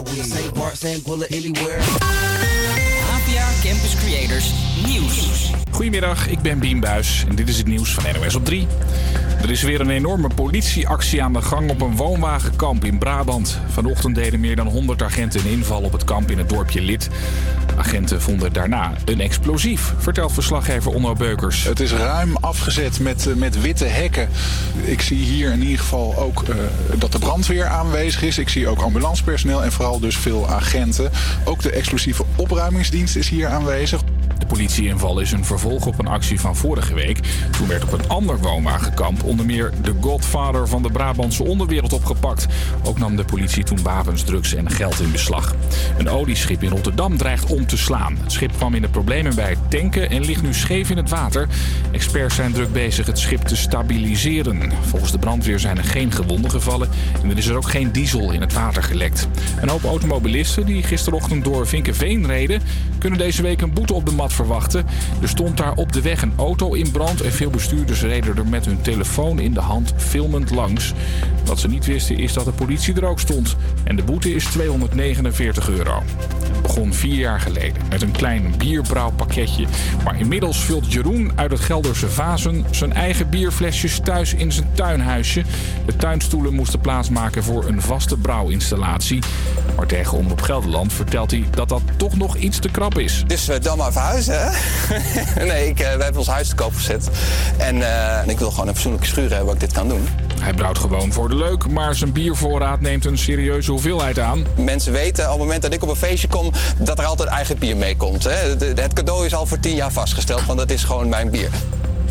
I will. Same parts, bullet anywhere. Campus Creators Nieuws. Goedemiddag, ik ben Bien Buis en dit is het nieuws van NOS op 3. Er is weer een enorme politieactie aan de gang op een woonwagenkamp in Brabant. Vanochtend deden meer dan 100 agenten een inval op het kamp in het dorpje Lid. Agenten vonden daarna een explosief, vertelt verslaggever Onno Beukers. Het is ruim afgezet met, eh, met witte hekken. Ik zie hier in ieder geval ook eh, dat de brandweer aanwezig is. Ik zie ook ambulancepersoneel en vooral dus veel agenten. Ook de explosieve opruimingsdienst is hier aanwezig. Politieinval is een vervolg op een actie van vorige week. Toen werd op een ander woonwagenkamp onder meer de godvader van de Brabantse onderwereld opgepakt. Ook nam de politie toen wapens, drugs en geld in beslag. Een olieschip in Rotterdam dreigt om te slaan. Het schip kwam in de problemen bij het tanken en ligt nu scheef in het water. Experts zijn druk bezig het schip te stabiliseren. Volgens de brandweer zijn er geen gewonden gevallen en er is er ook geen diesel in het water gelekt. Een hoop automobilisten die gisterochtend door Vinkenveen reden, kunnen deze week een boete op de mat verwachten. Er stond daar op de weg een auto in brand en veel bestuurders reden er met hun telefoon in de hand filmend langs. Wat ze niet wisten is dat de politie er ook stond. En de boete is 249 euro. Het begon vier jaar geleden met een klein bierbrouwpakketje. Maar inmiddels vult Jeroen uit het Gelderse Vazen zijn eigen bierflesjes thuis in zijn tuinhuisje. De tuinstoelen moesten plaatsmaken voor een vaste brouwinstallatie. Maar tegen Omroep Gelderland vertelt hij dat dat toch nog iets te krap is. Dus we dan maar verhuizen, nee, ik, uh, wij hebben ons huis te koop gezet. En uh, ik wil gewoon een fatsoenlijke schuur hebben waar ik dit kan doen. Hij brouwt gewoon voor de leuk, maar zijn biervoorraad neemt een serieuze hoeveelheid aan. Mensen weten op het moment dat ik op een feestje kom, dat er altijd eigen bier mee komt. Hè? De, de, het cadeau is al voor tien jaar vastgesteld, want dat is gewoon mijn bier.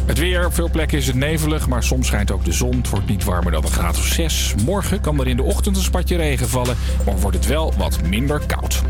Het weer, op veel plekken is het nevelig, maar soms schijnt ook de zon. Het wordt niet warmer dan een graad of 6. Morgen kan er in de ochtend een spatje regen vallen, maar wordt het wel wat minder koud.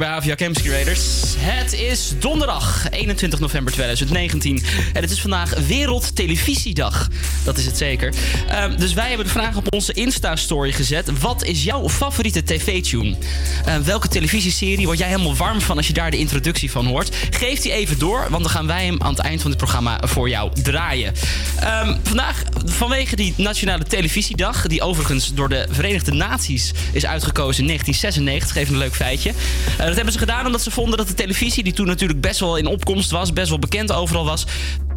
Bij Havia Campus Creators. Het is donderdag 21 november 2019 en het is vandaag Wereldtelevisiedag. Dat is het zeker. Ehm, dus wij hebben de vraag op onze Insta-story gezet. Wat is jouw favoriete tv-tune? Ehm, welke televisieserie word jij helemaal warm van als je daar de introductie van hoort? Geef die even door, want dan gaan wij hem aan het eind van dit programma voor jou draaien. Ehm, vandaag, vanwege die Nationale Televisiedag, die overigens door de Verenigde Naties is uitgekozen in 1996, even een leuk feitje. Eh, dat hebben ze gedaan omdat ze vonden dat de televisie, die toen natuurlijk best wel in opkomst was, best wel bekend overal was,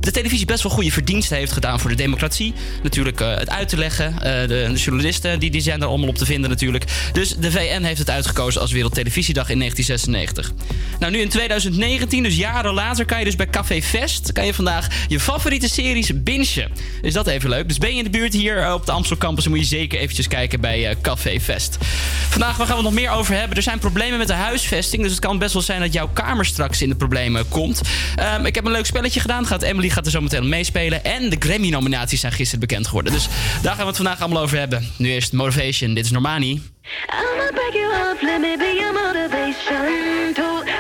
de televisie best wel goede verdiensten heeft gedaan voor de democratie. Natuurlijk eh, het uit te leggen. Eh, de, de journalisten die, die zijn er allemaal op te vinden natuurlijk. Dus de VN heeft het uitgekozen als Wereldtelevisiedag in 1996. Nou, nu in 2019, dus jaren later, kan je dus bij Café Fest... kan je vandaag je favoriete series bingen. Is dat even leuk? Dus ben je in de buurt hier eh, op de Amstel Campus... dan moet je zeker eventjes kijken bij Café Fest. Vandaag waar gaan we nog meer over hebben. Er zijn problemen met de huisvesting. Dus het kan best wel zijn dat jouw kamer straks in de problemen komt. Ehm, ik heb een leuk spelletje gedaan. Gaat Emily gaat er zo meteen meespelen. En de Grammy-nominaties zijn gisteren bekend geworden. Dus daar gaan we het vandaag allemaal over hebben. Nu eerst Motivation. Dit is Normani. Break you off, let me be your motivation to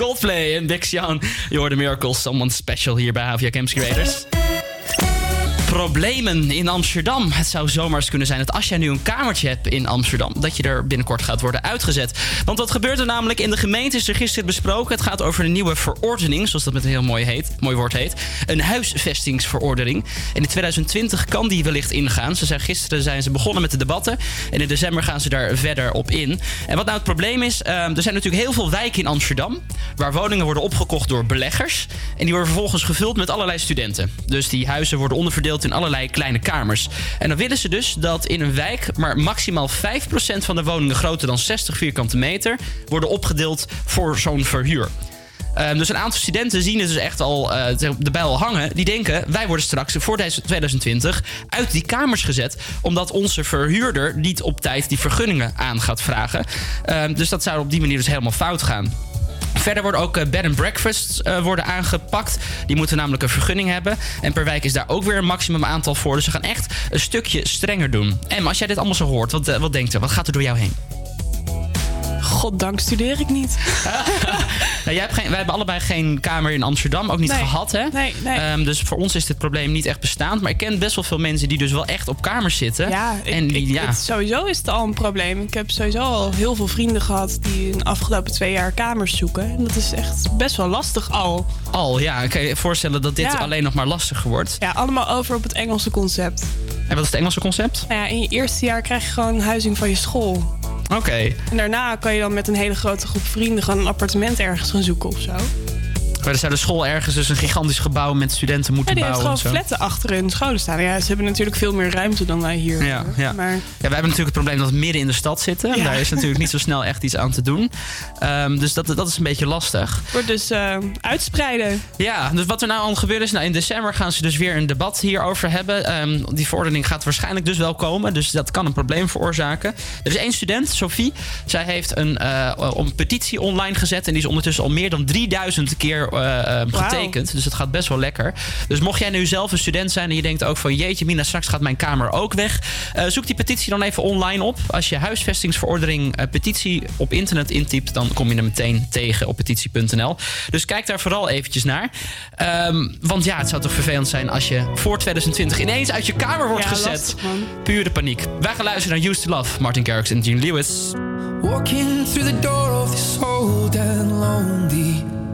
Coldplay en Sean. Je hoorde Miracles, someone special hier bij Havia Camps Creators. Problemen in Amsterdam. Het zou zomaar kunnen zijn dat als jij nu een kamertje hebt in Amsterdam, dat je er binnenkort gaat worden uitgezet. Want wat gebeurt er namelijk in de gemeente is er gisteren besproken. Het gaat over een nieuwe verordening, zoals dat met een heel mooi, heet, mooi woord heet. Een huisvestingsverordening. En in 2020 kan die wellicht ingaan. Ze zijn gisteren zijn ze begonnen met de debatten. En in december gaan ze daar verder op in. En wat nou het probleem is, ehm, er zijn natuurlijk heel veel wijken in Amsterdam. Waar woningen worden opgekocht door beleggers. En die worden vervolgens gevuld met allerlei studenten. Dus die huizen worden onderverdeeld in allerlei kleine kamers. En dan willen ze dus dat in een wijk maar maximaal 5% van de woningen groter dan 60 vierkante meter worden opgedeeld voor zo'n verhuur. Ehm, dus een aantal studenten zien het dus echt al eh, de bijl hangen. Die denken, wij worden straks voor deze 2020 uit die kamers gezet. Omdat onze verhuurder niet op tijd die vergunningen aan gaat vragen. Ehm, dus dat zou op die manier dus helemaal fout gaan. Verder worden ook eh, bed and breakfasts eh, worden aangepakt. Die moeten namelijk een vergunning hebben. En per wijk is daar ook weer een maximum aantal voor. Dus ze gaan echt een stukje strenger doen. En als jij dit allemaal zo hoort, wat, eh, wat denkt er? Wat gaat er door jou heen? Goddank studeer ik niet. Nou, jij hebt geen, wij hebben allebei geen kamer in Amsterdam, ook niet Nee. gehad. Hè? Nee, nee. Ehm, dus voor ons is dit probleem niet echt bestaand. Maar ik ken best wel veel mensen die dus wel echt op kamers zitten. Ja, ik, en die, ik- ja. het- sowieso is het al een probleem. Ik heb sowieso al heel veel vrienden gehad die in de afgelopen twee jaar kamers zoeken. En dat is echt best wel lastig al. Al, ja. Ik kan je voorstellen dat dit Ja. alleen nog maar lastiger wordt. Ja, allemaal over op het Engelse concept. En wat is het Engelse concept? Nou ja, in je eerste jaar krijg je gewoon huizing van je school. Oké. En daarna kan je dan met een hele grote groep vrienden gewoon een appartement ergens gaan zoeken of zo. Maar er zou de school ergens dus een gigantisch gebouw met studenten Ja, moeten die heeft bouwen. gewoon en zo. flatten achter hun scholen staan. Ja, ze hebben natuurlijk veel meer ruimte dan wij hier. Ja, ja. Maar ja, wij hebben natuurlijk het probleem dat we midden in de stad zitten. Ja. Daar is natuurlijk niet zo snel echt iets aan te doen. Ehm, dus dat, dat is een beetje lastig. het wordt dus eh, uitspreiden. Ja, dus wat er nou aan gebeuren is... Nou, in december gaan ze dus weer een debat hierover hebben. Ehm, die verordening gaat waarschijnlijk dus wel komen. Dus dat kan een probleem veroorzaken. Er is één student, Sophie. Zij heeft een, eh, een petitie online gezet. En die is ondertussen al meer dan 3000 keer eh, eh, getekend. Dus het gaat best wel lekker. Dus mocht jij nu zelf een student zijn... en je denkt ook van... jeetje Mina, straks gaat mijn kamer ook weg. eh, zoek die petitie dan even online op. Als je huisvestingsverordening eh, petitie op internet intypt... dan kom je er meteen tegen op petitie.nl. Dus kijk daar vooral eventjes naar. Ehm, want ja, het zou toch vervelend zijn als je voor 2020 ineens uit je kamer wordt Ja, gezet. lastig. Pure paniek. Wij gaan luisteren naar Used to Love, Martin Garrix en Gene Lewis. Walking through the door of this old and lonely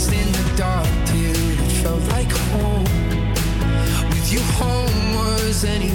danced in the dark till it felt like home. With you, home was any.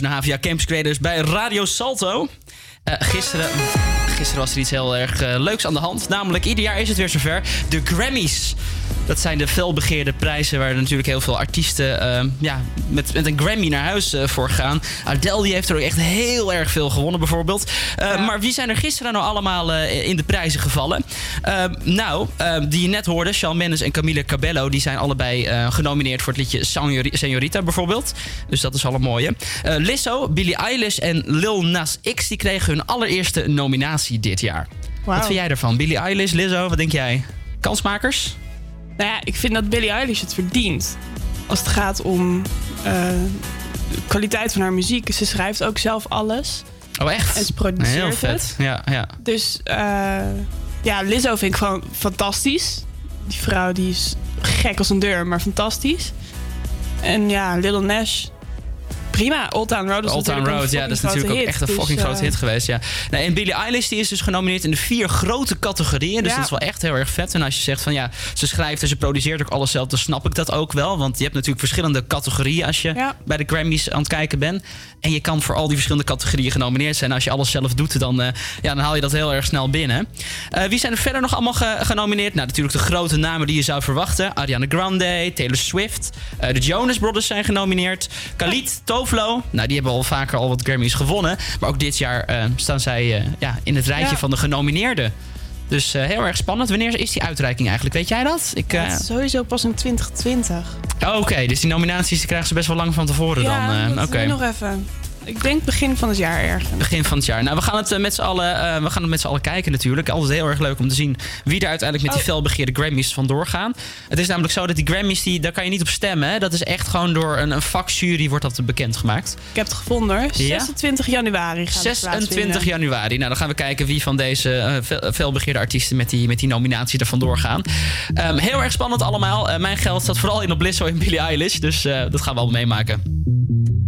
Luistert naar HVA Campus Creators bij Radio Salto. Eh, gisteren, gisteren was er iets heel erg eh, leuks aan de hand. Namelijk, ieder jaar is het weer zover. De Grammys. Dat zijn de felbegeerde prijzen waar natuurlijk heel veel artiesten eh, ja, met, met een Grammy naar huis eh, voor gaan. Adele die heeft er ook echt heel erg veel gewonnen bijvoorbeeld. Eh, Maar wie zijn er gisteren nou allemaal eh, in de prijzen gevallen? Eh, nou, eh, die je net hoorde, Shawn Mendes en Camila Cabello... die zijn allebei genomineerd voor het liedje Señorita bijvoorbeeld. Dus dat is al een mooie. Lizzo, Billie Eilish en Lil Nas X... die kregen hun allereerste nominatie dit jaar. Wat vind jij ervan? Billie Eilish, Lizzo, wat denk jij? Kansmakers? Nou ja, ik vind dat Billie Eilish het verdient. Als het gaat om eh, de kwaliteit van haar muziek. Ze schrijft ook zelf alles. Oh, echt? En ze produceert Heel het. vet. Ja, ja. Dus eh, ja, Lizzo vind ik gewoon fantastisch. Die vrouw die is gek als een deur, maar fantastisch. En ja, Little Nash. Prima, Old Town Road is Old Town Road, ja, dat is natuurlijk ook echt een fucking Dus, grote eh, hit geweest, ja. Nou, en Billie Eilish die is dus genomineerd in de vier grote categorieën. Dus Ja. dat is wel echt heel erg vet. En als je zegt van ja, ze schrijft en ze produceert ook alles zelf, dan snap ik dat ook wel. Want je hebt natuurlijk verschillende categorieën als je Ja. bij de Grammys aan het kijken bent. En je kan voor al die verschillende categorieën genomineerd zijn. Als je alles zelf doet, dan, eh, ja, dan haal je dat heel erg snel binnen. Eh, wie zijn er verder nog allemaal ge- genomineerd? Nou, natuurlijk de grote namen die je zou verwachten. Ariana Grande, Taylor Swift. De Jonas Brothers zijn genomineerd. Khalid, Nou, die hebben al vaker al wat Grammys gewonnen. Maar ook dit jaar eh, staan zij eh, ja, in het rijtje Ja. van de genomineerden. Dus eh, heel erg spannend. Wanneer is die uitreiking eigenlijk? Weet jij dat? Ik, ja, eh, het is sowieso pas in 2020. oh, Oké, dus die nominaties die krijgen ze best wel lang van tevoren ja, dan. eh, Oké. doe nog even. Ik denk begin van het jaar ergens. Begin van het jaar. Nou, we gaan het eh, met z'n allen, eh, we gaan het met z'n allen kijken natuurlijk. Altijd heel erg leuk om te zien wie er uiteindelijk met die Oh. felbegeerde Grammys vandoor gaan. Het is namelijk zo dat die Grammys, die, daar kan je niet op stemmen. Hè? Dat is echt gewoon door een, een vakjury wordt dat bekendgemaakt. Ik heb het gevonden hoor. Ja? 26 januari gaat het 26 plaatsvinden. januari. Nou, dan gaan we kijken wie van deze eh, fel- felbegeerde artiesten met die, met die nominatie er vandoor gaan. Ehm, heel erg spannend allemaal. Mijn geld staat vooral in op Lizzo en Billie Eilish. Dus dat gaan we allemaal meemaken.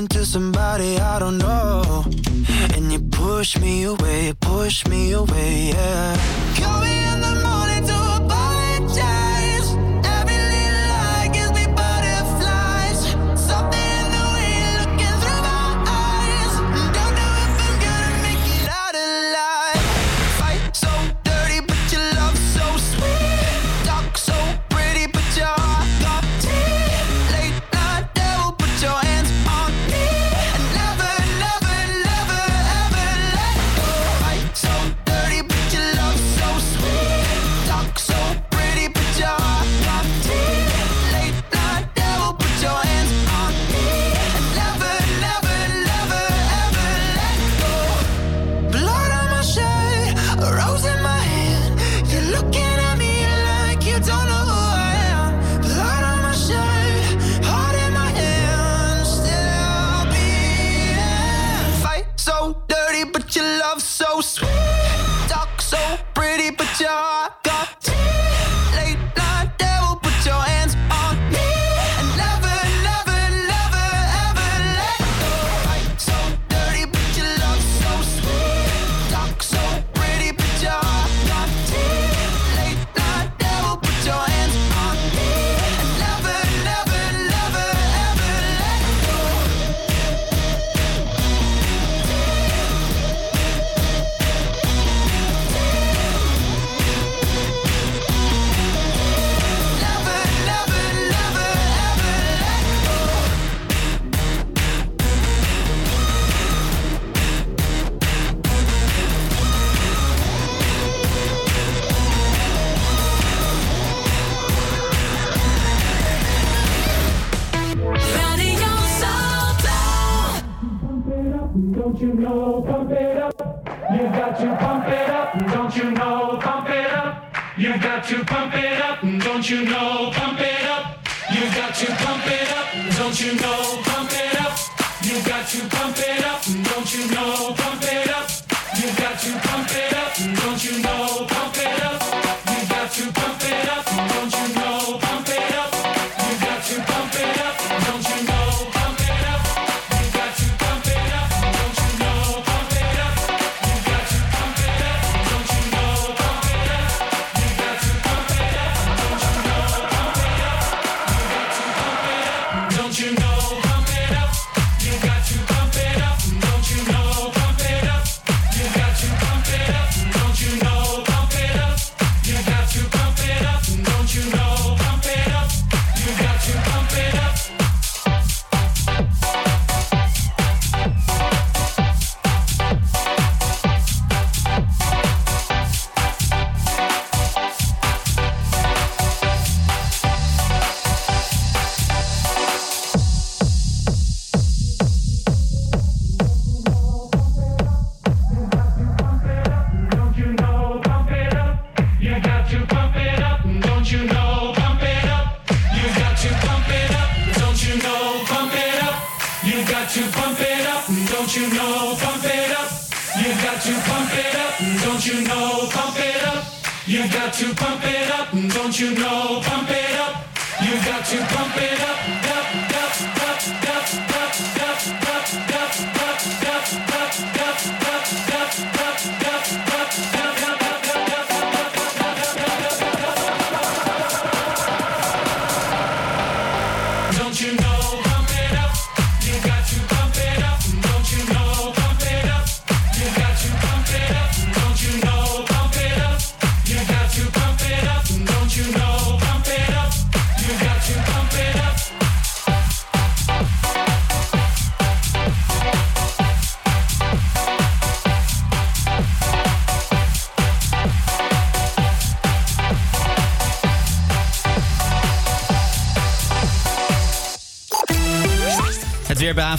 into somebody I don't know. And you push me away, push me away, yeah.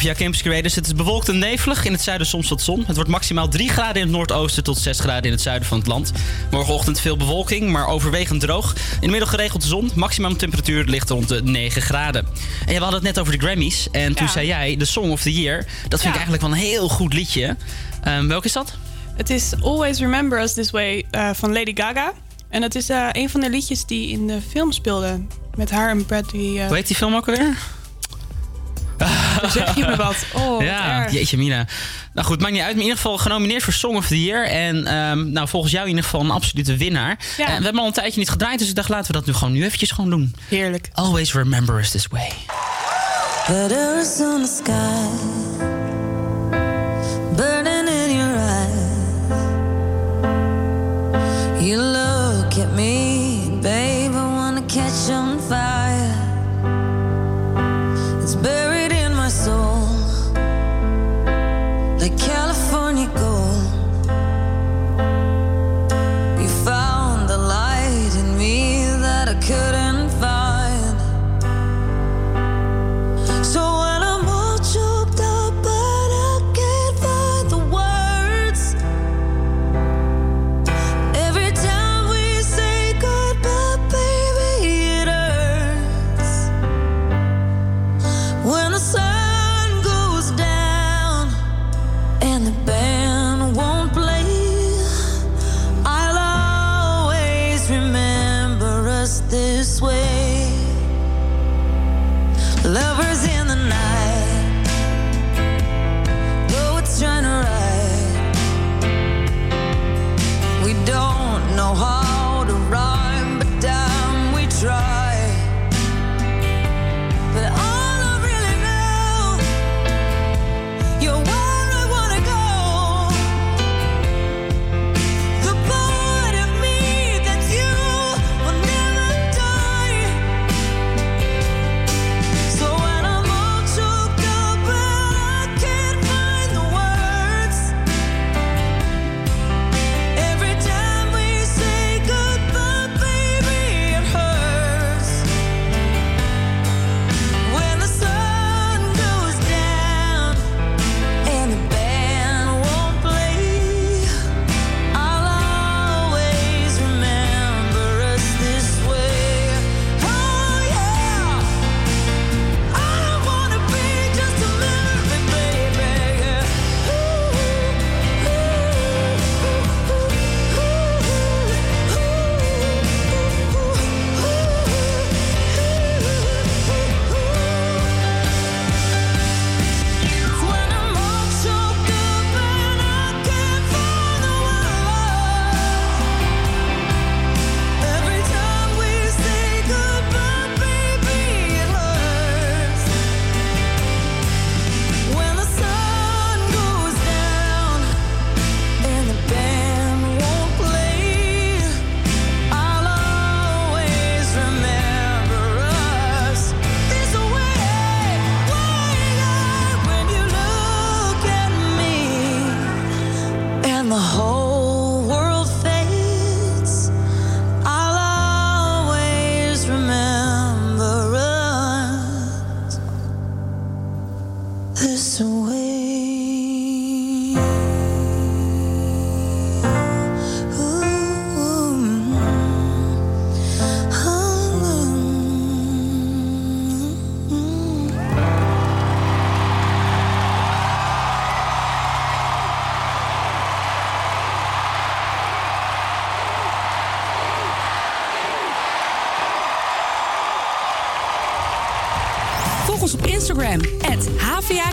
Avia Campus Creators. Het is bewolkt en nevelig. In het zuiden soms wat zon. Het wordt maximaal 3 graden in het noordoosten tot 6 graden in het zuiden van het land. Morgenochtend veel bewolking, maar overwegend droog. In de middag geregeld zon. Maximum temperatuur ligt rond de 9 graden. En we hadden het net over de Grammys. En toen zei jij, de Song of the Year. Dat vind ik eigenlijk wel een heel goed liedje. Ehm, welk is dat? Het is Always Remember Us This Way eh, van Lady Gaga. En dat is eh, een van de liedjes die in de film speelde. Met haar en Bradley. Uh... Hoe heet die film ook alweer? zeg je me wat. Oh, ja, wat jeetje Mina. Nou goed, maakt niet uit. Maar in ieder geval genomineerd voor Song of the Year. En ehm, nou, volgens jou in ieder geval een absolute winnaar. Ja. We hebben al een tijdje niet gedraaid, dus ik dacht laten we dat nu gewoon nu eventjes gewoon doen. Heerlijk. Always remember us this way.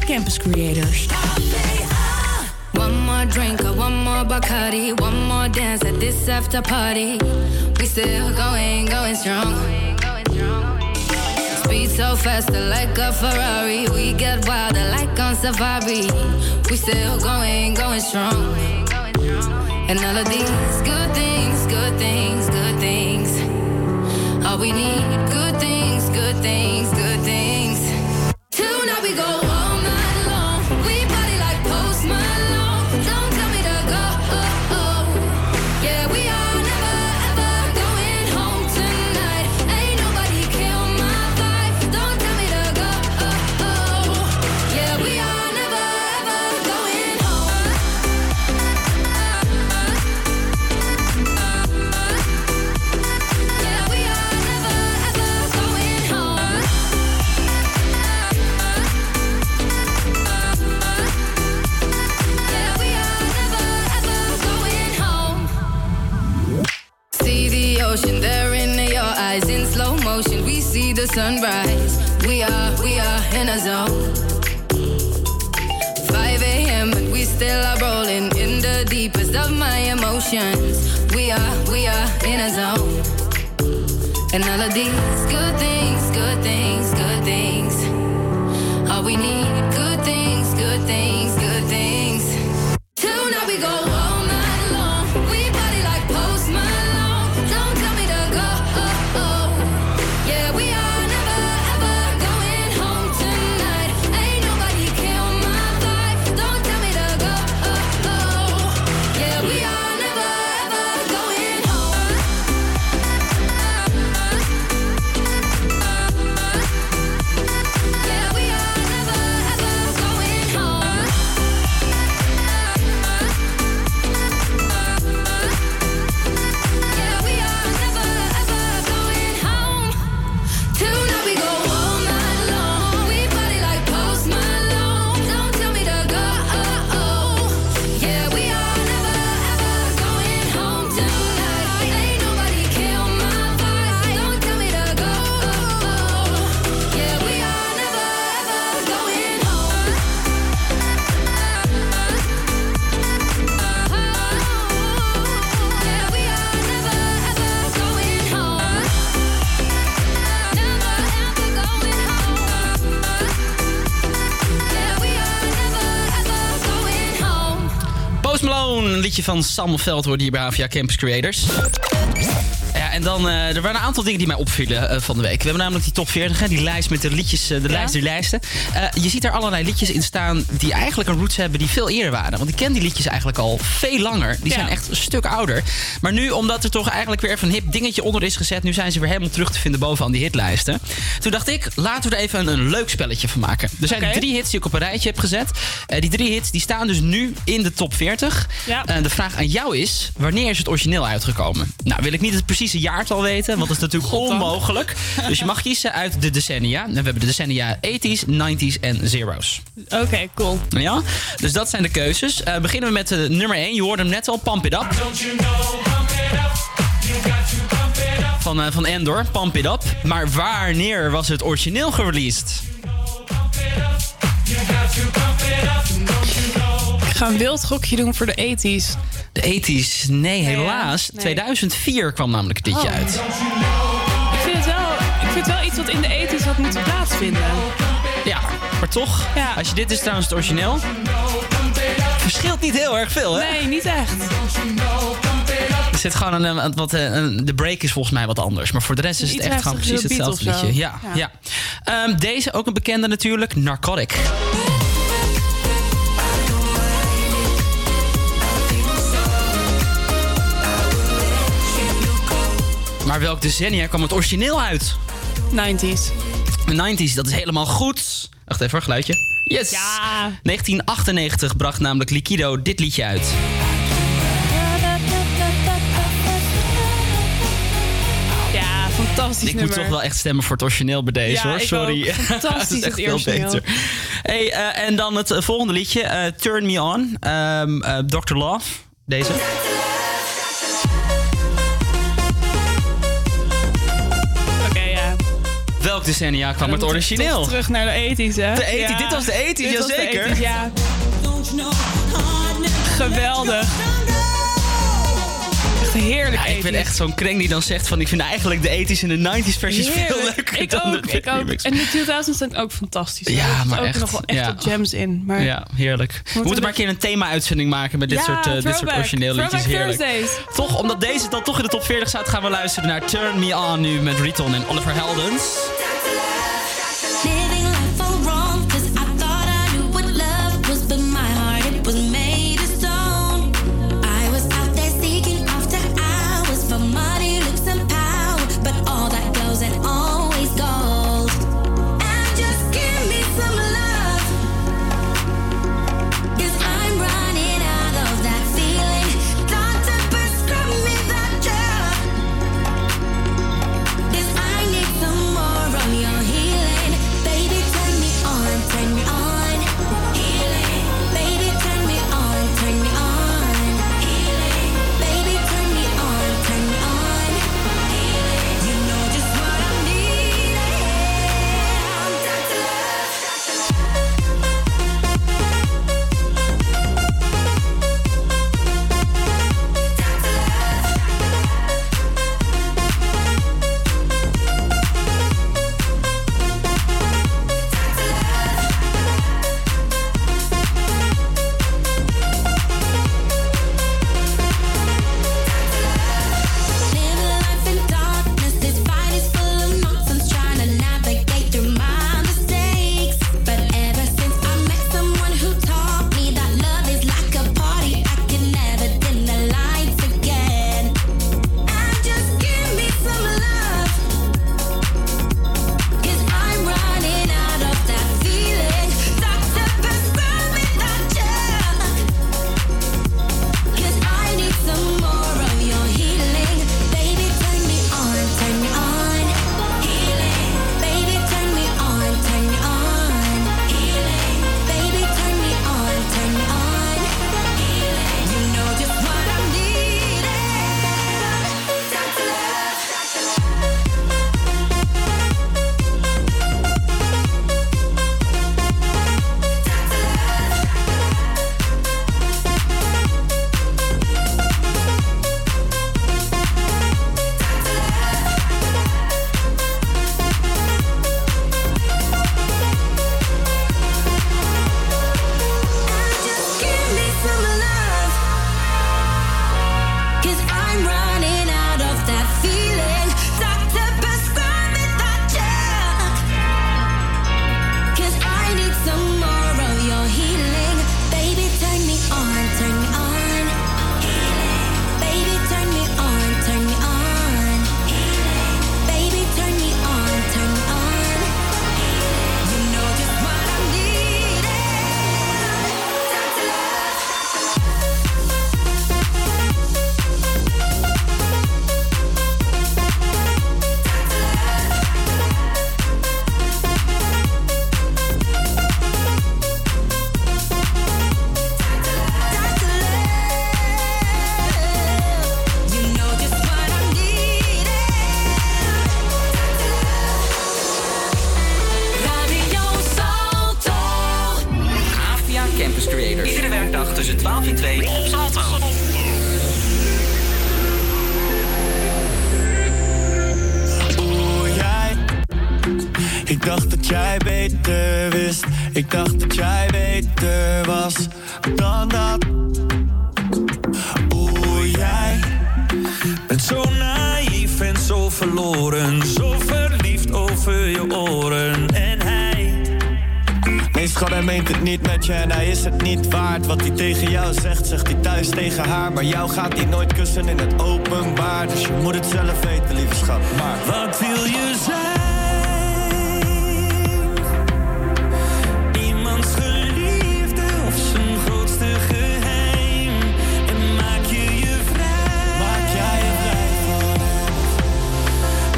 Campus Creators. One more drink one more Bacardi, one more dance at this after party. We still going, going strong. Speed so fast, like a Ferrari. We get wilder, like on safari. We still going, going strong. And all of these good things, good things, good things. All we need, good things, good things. Van Sam wordt hier bij HVA Campus Creators. Ja, en dan, eh, er waren een aantal dingen die mij opvielen eh, van de week. We hebben namelijk die top 40, hè, die lijst met de liedjes, eh, de lijst der lijsten. Je ziet er allerlei liedjes in staan die eigenlijk een roots hebben die veel eerder waren. Want ik ken die liedjes eigenlijk al veel langer. Die zijn echt een stuk ouder. Maar nu, omdat er toch eigenlijk weer even een hip dingetje onder is gezet, nu zijn ze weer helemaal terug te vinden bovenaan die hitlijsten. Toen dacht ik, laten we er even een, een leuk spelletje van maken. Er zijn drie hits die ik op een rijtje heb gezet. Die drie hits die staan dus nu in de top 40. Ja. Eh, de vraag aan jou is, wanneer is het origineel uitgekomen? Nou, wil ik niet het precieze jaartal weten, want dat is natuurlijk onmogelijk. Dus je mag kiezen uit de decennia. En we hebben de decennia 80s, 90s en zeros. Oké, cool. Ja, dus dat zijn de keuzes. Eh, beginnen we met de nummer 1. Je hoorde hem net al, Pump It Up. Van, eh, van Endor, Pump It Up. Maar wanneer was het origineel gereleased? Ga een wild gokje doen voor de 80s. De 80s? Nee, helaas. nee. 2004 kwam namelijk dit liedje Oh. uit. Ik vind het wel, ik vind het wel iets wat in de 80s had moeten plaatsvinden. Ja, maar toch, Ja. als je dit is trouwens het origineel... verschilt niet heel erg veel, hè? Nee, niet echt. Er zit gewoon een, een- wat, eh, een, de break is volgens mij wat anders. Maar voor de rest is het echt gewoon precies hetzelfde liedje. Ja, ja. Ja. Ehm, deze ook een bekende natuurlijk, Narcotic. Maar welk decennia kwam het origineel uit? 90s. De 90s, dat is helemaal goed. Wacht even, een geluidje. Yes! Ja. 1998 bracht namelijk Liquido dit liedje uit. Ja, fantastisch Ik nummer. moet toch wel echt stemmen voor het origineel bij deze Ja, hoor. Sorry. ook. Fantastisch, Dat is echt het veel beter. Hey, eh, en dan het volgende liedje, eh, Turn Me On, ehm, eh, Dr. Love. Deze. Decennia kwam het origineel? Terug naar de ethisch, hè? De dit was de ethisch, Dit was de jazeker. ethisch, ja. Geweldig. Echt heerlijk Ja, ik ben echt zo'n kreng die dan zegt van... ik vind eigenlijk de ethisch in de 90s versies veel leuker ik dan ook, de ik ook. En de 2000's zijn ook fantastisch. Ja, er maar ook echt, nog wel echt ja. wat gems in. Maar Ja, heerlijk. We moeten maar een keer een thema-uitzending maken met dit soort, eh, dit soort origineel liedjes. Heerlijk. Thursdays. Toch, omdat deze dan toch in de top 40 staat, gaan we luisteren naar Turn Me On nu met Riton en Oliver Heldens. Leave Dus je moet het zelf weten. Maar wat wil je zijn? Iemands geliefde of zijn grootste geheim? En maak je je vrij? Maak jij je vrij?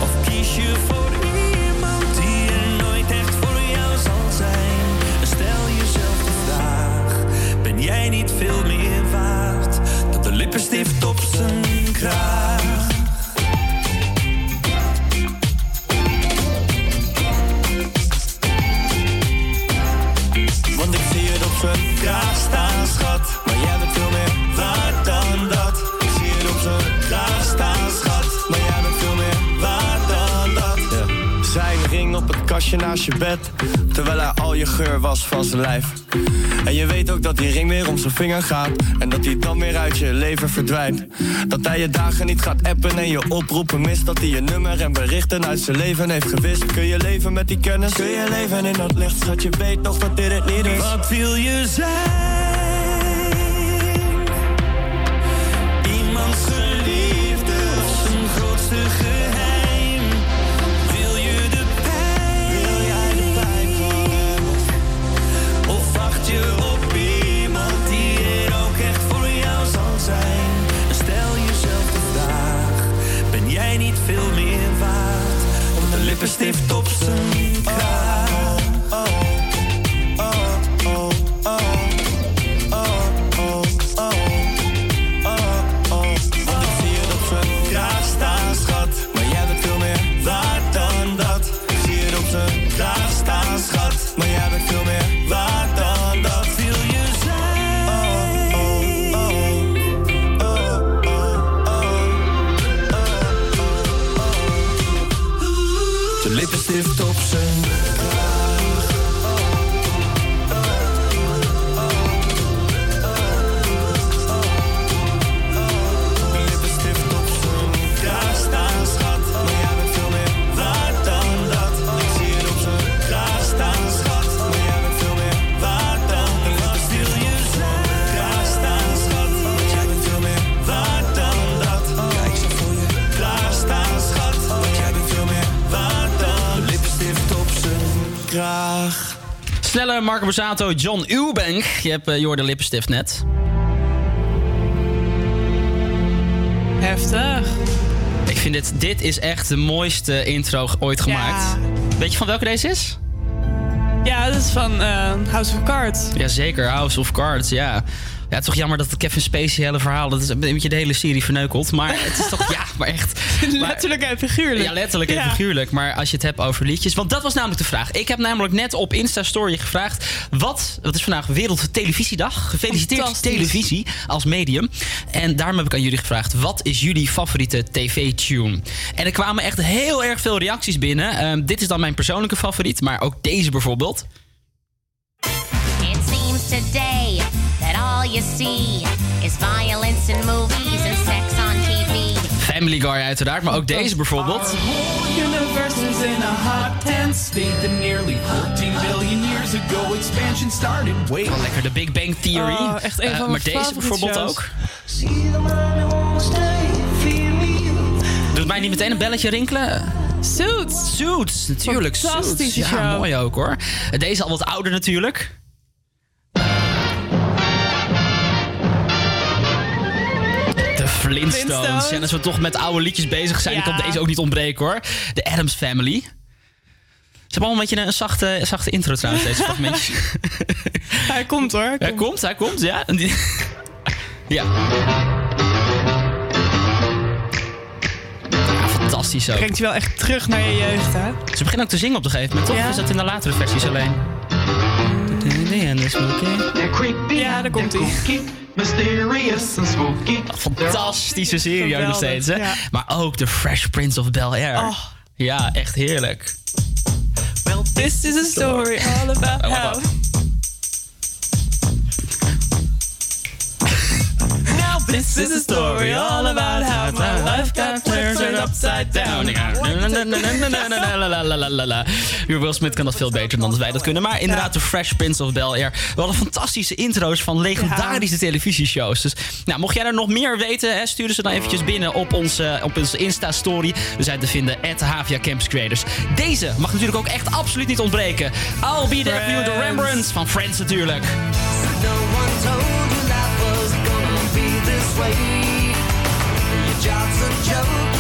Of kies je voor iemand die er nooit echt voor jou zal zijn? Stel jezelf de vraag: ben jij niet veel meer waard dan de lippenstift op zijn kraag? Kastje naast je bed. Terwijl hij al je geur was van zijn lijf. En je weet ook dat die ring weer om zijn vinger gaat. En dat hij dan weer uit je leven verdwijnt. Dat hij je dagen niet gaat appen en je oproepen mist. Dat hij je nummer en berichten uit zijn leven heeft gewist. Kun je leven met die kennis? Kun je leven in dat licht? Schat, je weet toch dat dit het niet is. Wat wil je zijn? Marco Borsato, John Eubank. Je hebt uh, je hoorde lippenstift net. Heftig. Ik vind dit, dit is echt de mooiste intro ooit gemaakt. Weet je van welke deze is? Ja, dat is van eh, House of Cards. Jazeker, House of Cards, ja. Ja, het is toch jammer dat het Kevin Spacey hele verhaal... dat is een beetje de hele serie verneukelt. Maar het is toch... ja, maar echt... letterlijk en figuurlijk. Ja, letterlijk en Ja. figuurlijk. Maar als je het hebt over liedjes... Want dat was namelijk de vraag. Ik heb namelijk net op Insta-story gevraagd... Wat, wat is vandaag Wereldtelevisiedag? Gefeliciteerd televisie als medium. En daarom heb ik aan jullie gevraagd... Wat is jullie favoriete tv-tune? En er kwamen echt heel erg veel reacties binnen. Ehm, dit is dan mijn persoonlijke favoriet. Maar ook deze bijvoorbeeld. You see is violence in movies and sex on TV. Family Guy uiteraard. Maar ook deze bijvoorbeeld. Universe is in a hot tense state that nearly 14 billion years ago expansion started. Wait. Wel lekker de Big Bang Theory. Oh, echt een Eh, maar deze bijvoorbeeld shows. ook. Doet mij niet meteen een belletje rinkelen? Suits. Suits, natuurlijk. Suits. Fantastische Ja, show. mooi ook hoor. Deze al wat ouder natuurlijk. Flintstones. En als we toch met oude liedjes bezig zijn, Ja. kan deze ook niet ontbreken hoor. De Adams Family. Ze hebben al een beetje een zachte, zachte intro trouwens, deze fragmentjes. Hij komt hoor. Hij komt, hij komt, ja. Ja. Ja, fantastisch ook. Brengt je wel echt terug naar je jeugd, hè? Ze beginnen ook te zingen op een gegeven moment, toch? Ja. Of is dat in de latere versies alleen? Ja, daar komt hij. Mysterious and spooky. Fantastische serie ook nog steeds, hè? ja. Maar ook de Fresh Prince of Bel-Air. Oh. Ja, echt heerlijk. Well, this is a story all about how... this is a story all about how my life got turned upside down. Will Smith kan dat veel beter dan dat wij dat kunnen. Maar inderdaad, de Fresh Prince of Bel-Air. We hadden fantastische intro's van legendarische televisieshows. Dus nou, mocht jij er nog meer weten, hè, stuur ze dan eventjes binnen op onze, op onze Insta-story. We zijn te vinden, at Havia Campus Creators. Deze mag natuurlijk ook echt absoluut niet ontbreken. I'll be there for you, the Rembrandts van Friends natuurlijk. No way. Your job's a joke,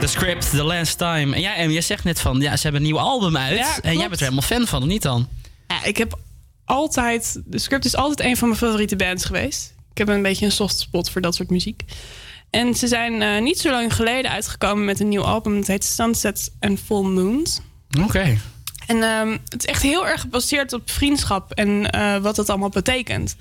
The Script, The Last Time. En jij, Em, jij zegt net van, ja, ze hebben een nieuw album uit. Ja, en jij bent er helemaal fan van, of niet dan? Ja, ik heb altijd... De Script is altijd een van mijn favoriete bands geweest. Ik heb een beetje een soft spot voor dat soort muziek. En ze zijn eh, niet zo lang geleden uitgekomen met een nieuw album. Het heet Sunsets and Full Moons. Oké. En ehm, het is echt heel erg gebaseerd op vriendschap en eh, wat dat allemaal betekent.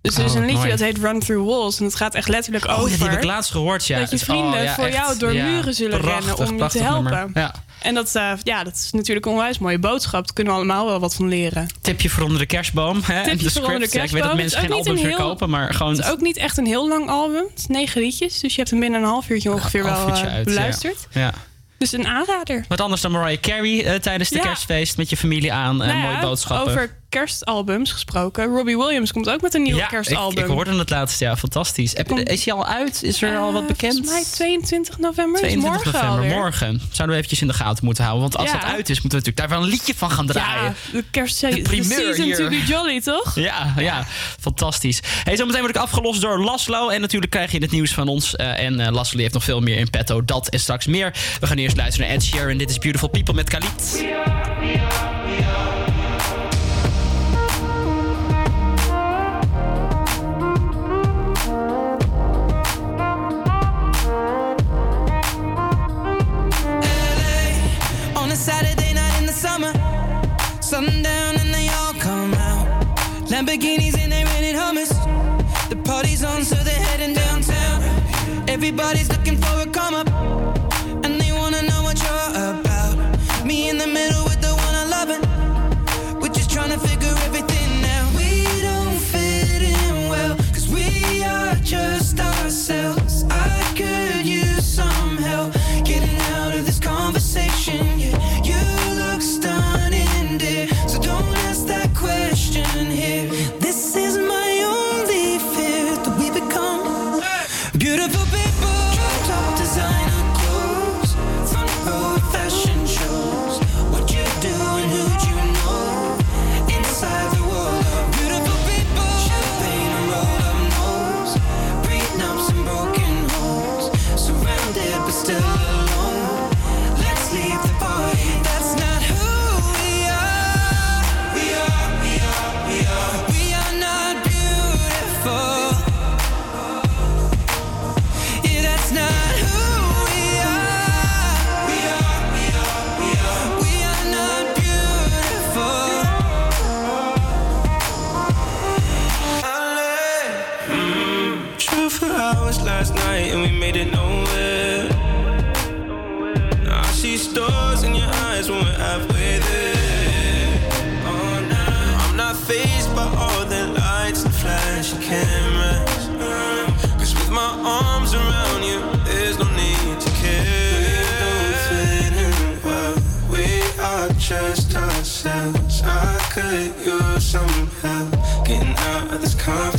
Dus er is Oh, een liedje dat heet Run Through Walls. En het gaat echt letterlijk Oh, over... die heb ik laatst gehoord, ja. Dat je vrienden oh, ja, voor echt. jou door Ja, muren zullen prachtig, rennen om je te helpen. nummer. Ja. En dat, eh, ja, dat is natuurlijk een onwijs mooie boodschap. Daar kunnen we allemaal wel wat van leren. Tipje voor onder de kerstboom. Hè? Tipje de voor onder de script. Ja, ik weet dat kerstboom. mensen geen albums meer heel- kopen, maar gewoon... Het is ook niet echt een heel lang album. Het is negen liedjes. Dus je hebt hem binnen een half uurtje ongeveer half wel uurtje eh, uit, beluisterd. Ja. Dus een aanrader. Wat anders dan Mariah Carey eh, tijdens de Ja. kerstfeest met je familie aan. en Nou ja, mooie boodschappen. Over kerstalbums gesproken. Robbie Williams komt ook met een nieuw ja, kerstalbum. Ik, ik hoorde het laatst, ja, fantastisch. Heb, is hij al uit? Is er al wat bekend? Eh, Volgens mij 22 november. 22 is morgen november, alweer. morgen. Zouden we eventjes in de gaten moeten houden. Want als Ja. dat uit is, moeten we natuurlijk daar wel een liedje van gaan draaien. Ja, de kerst De season hier. to be jolly, toch? Ja, ja, fantastisch. Hey, zometeen word ik afgelost door Laszlo. En natuurlijk krijg je het nieuws van ons. eh, en eh Laszlo heeft nog veel meer in petto. Dat en straks meer. We gaan eerst luisteren naar Ed Sheeran. Dit is Beautiful People met Khalid. On Lamborghinis and they rented Hummers. The party's on, so they're heading downtown. Everybody's looking for a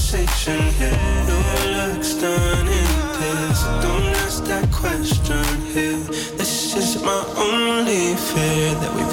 conversation here. Your looks done in this. Don't ask that question here. This is my only fear that we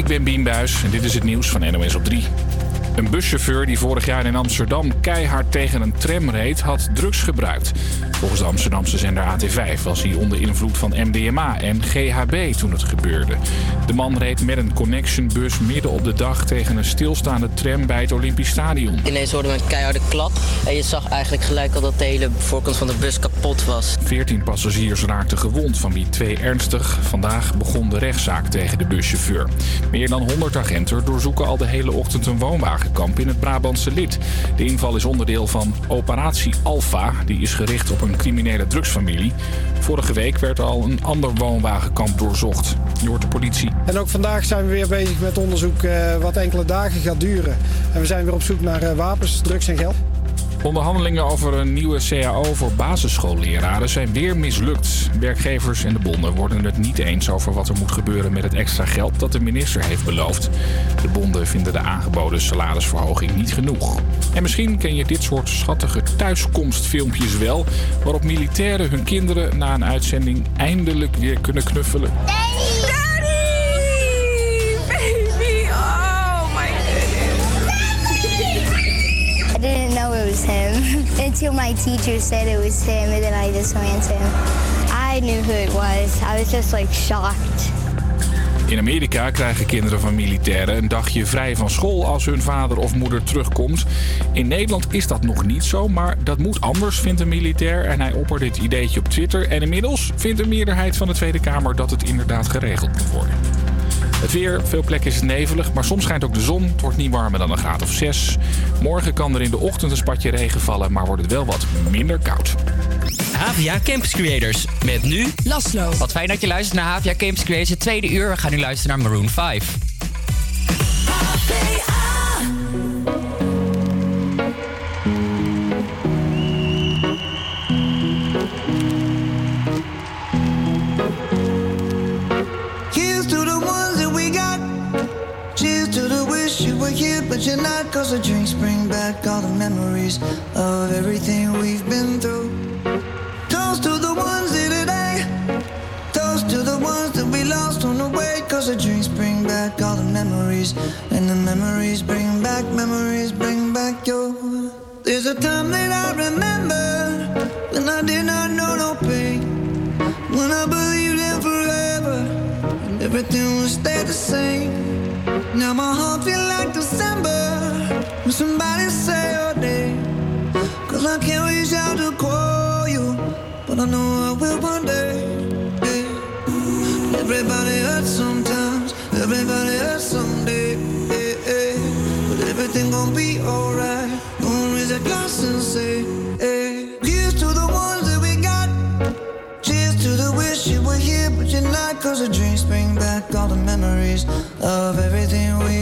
ik ben Bien Buis en dit is het nieuws van NOS op 3. Een buschauffeur die vorig jaar in Amsterdam keihard tegen een tram reed, had drugs gebruikt. Volgens de Amsterdamse zender AT5 was hij onder invloed van MDMA en GHB toen het gebeurde. De man reed met een connectionbus midden op de dag tegen een stilstaande tram bij het Olympisch Stadion. Ineens hoorde we een keiharde klap. En je zag eigenlijk gelijk al dat de hele voorkant van de bus kapot was. 14 passagiers raakten gewond, van wie twee ernstig. Vandaag begon de rechtszaak tegen de buschauffeur. Meer dan 100 agenten doorzoeken al de hele ochtend een woonwagenkamp in het Brabantse Lid. De inval is onderdeel van Operatie Alpha. Die is gericht op een criminele drugsfamilie. Vorige week werd al een ander woonwagenkamp doorzocht. Je hoort de politie. En ook vandaag zijn we weer bezig met onderzoek eh, wat enkele dagen gaat duren. En we zijn weer op zoek naar eh, wapens, drugs en geld. Onderhandelingen over een nieuwe CAO voor basisschoolleraren zijn weer mislukt. Werkgevers en de bonden worden het niet eens over wat er moet gebeuren met het extra geld dat de minister heeft beloofd. De bonden vinden de aangeboden salarisverhoging niet genoeg. En misschien ken je dit soort schattige thuiskomstfilmpjes wel, waarop militairen hun kinderen na een uitzending eindelijk weer kunnen knuffelen. Until my teacher said it was him, and then I just to. I knew who it was. I was just like shocked. In Amerika krijgen kinderen van militairen een dagje vrij van school als hun vader of moeder terugkomt. In Nederland is dat nog niet zo, maar dat moet anders, vindt een militair. En hij oppert dit ideetje op Twitter. En inmiddels vindt een meerderheid van de Tweede Kamer dat het inderdaad geregeld moet worden. Het weer, veel plekken is het nevelig, maar soms schijnt ook de zon. Het wordt niet warmer dan een graad of 6. Morgen kan er in de ochtend een spatje regen vallen, maar wordt het wel wat minder koud. Havia Campus Creators. Met nu Laslo. Wat fijn dat je luistert naar Havia Campus Creators. Het tweede uur. We gaan nu luisteren naar Maroon 5. Cause the drinks bring back all the memories of everything we've been through. Toast to the ones here today. Toast to the ones that we lost on the way. Cause the drinks bring back all the memories. And the memories bring back, memories bring back your. There's a time that I remember when I did not know no pain. When I believed in forever and everything would stay the same. Now my heart feel I know I will one day. yeah. Everybody hurts sometimes, everybody hurts someday. yeah, yeah. But everything gon' be alright. Gonna raise a glass and say, hey. Here's to the ones that we got. Cheers to the wish you were here, but you're not. Cause the drinks bring back all the memories of everything we've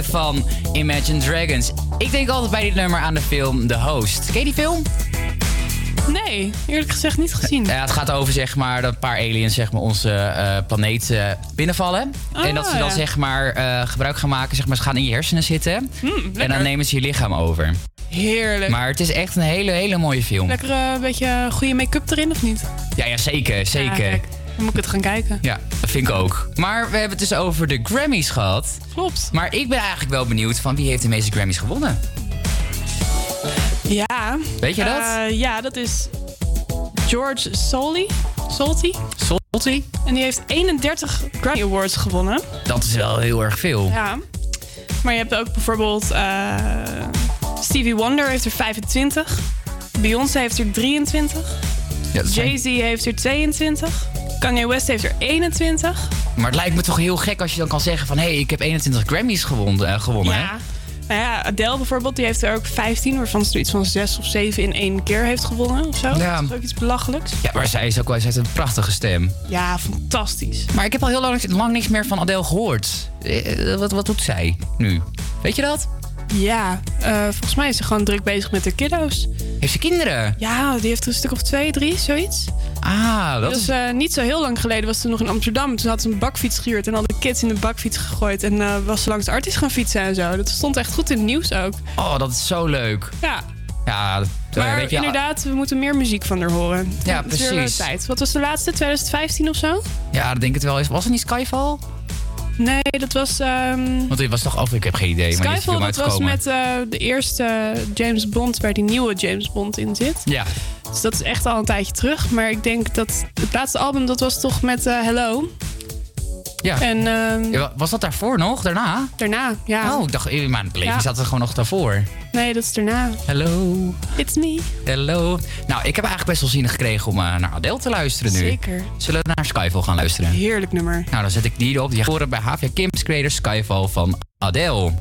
van Imagine Dragons. Ik denk altijd bij dit nummer aan de film The Host. Ken je die film? Nee, eerlijk gezegd niet gezien. Ja, het gaat over zeg maar, dat een paar aliens zeg maar, onze uh, planeet eh, binnenvallen. Oh, en dat ze dan zeg maar, eh, gebruik gaan maken, zeg maar, ze gaan in je hersenen zitten. Hmm, en dan nemen ze je lichaam over. Heerlijk. Maar het is echt een hele, hele mooie film. Lekker een beetje goede make-up erin, of niet? Ja, ja zeker. zeker moet ik het gaan kijken. Ja, dat vind ik ook. Maar we hebben het dus over de Grammys gehad. Klopt. Maar ik ben eigenlijk wel benieuwd van wie heeft de meeste Grammys gewonnen? Ja. Weet je dat? Eh, ja, dat is George Solti. Solti. Solti? En die heeft 31 Grammy Awards gewonnen. Dat is wel heel erg veel. Ja. Maar je hebt ook bijvoorbeeld eh, Stevie Wonder heeft er 25. Beyoncé heeft er 23. Ja, Jay-Z heeft er 22. Kanye West heeft er 21. Maar het lijkt me toch heel gek als je dan kan zeggen van... hé, hey, ik heb 21 Grammys gewonnen. eh, gewonnen hè? Ja. Nou ja, Adele bijvoorbeeld, die heeft er ook 15, waarvan ze iets van 6 of 7 in één keer heeft gewonnen of zo. Ja. Dat is ook iets belachelijks. Ja, maar zij is ook wel zij heeft een prachtige stem. Ja, fantastisch. Maar ik heb al heel lang, lang niks meer van Adele gehoord. Eh, Wat, wat doet zij nu? Weet je dat? Ja, eh, volgens mij is ze gewoon druk bezig met haar kiddo's. Heeft ze kinderen? Ja, die heeft er een stuk of twee, drie, zoiets. Ah, dat dus is... eh, niet zo heel lang geleden was ze nog in Amsterdam. Toen had ze een bakfiets gehuurd en al de kids in de bakfiets gegooid. En eh, was ze langs de artis gaan fietsen en zo. Dat stond echt goed in het nieuws ook. Oh, dat is zo leuk. Ja, Ja, dat, maar weet je, inderdaad, we moeten meer muziek van haar horen. Ja, eh, precies. tijd. Wat was de laatste? 2015 of zo? Ja, dat denk ik het wel. Was het niet Skyfall? Nee, dat was... ehm, Want dit was toch af, ik heb geen idee. Maar die is Skyfall, film dat was met eh, de eerste James Bond, waar die nieuwe James Bond in zit. Ja. Dus dat is echt al een tijdje terug. Maar ik denk dat het laatste album, dat was toch met eh, Hello. Ja. En ehm, Ja, Was dat daarvoor nog? Daarna? daarna, ja. Oh, ik dacht, in mijn beleving Ja. zat er gewoon nog daarvoor. Nee, dat is daarna. Hello. It's me. Hello. Nou, ik heb eigenlijk best wel zin gekregen om eh, naar Adele te luisteren nu. Zeker. Zullen we naar Skyfall gaan luisteren? Heerlijk nummer. Nou, dan zet ik die erop. Die horen bij Havia Kim's Creator Skyfall van Adele.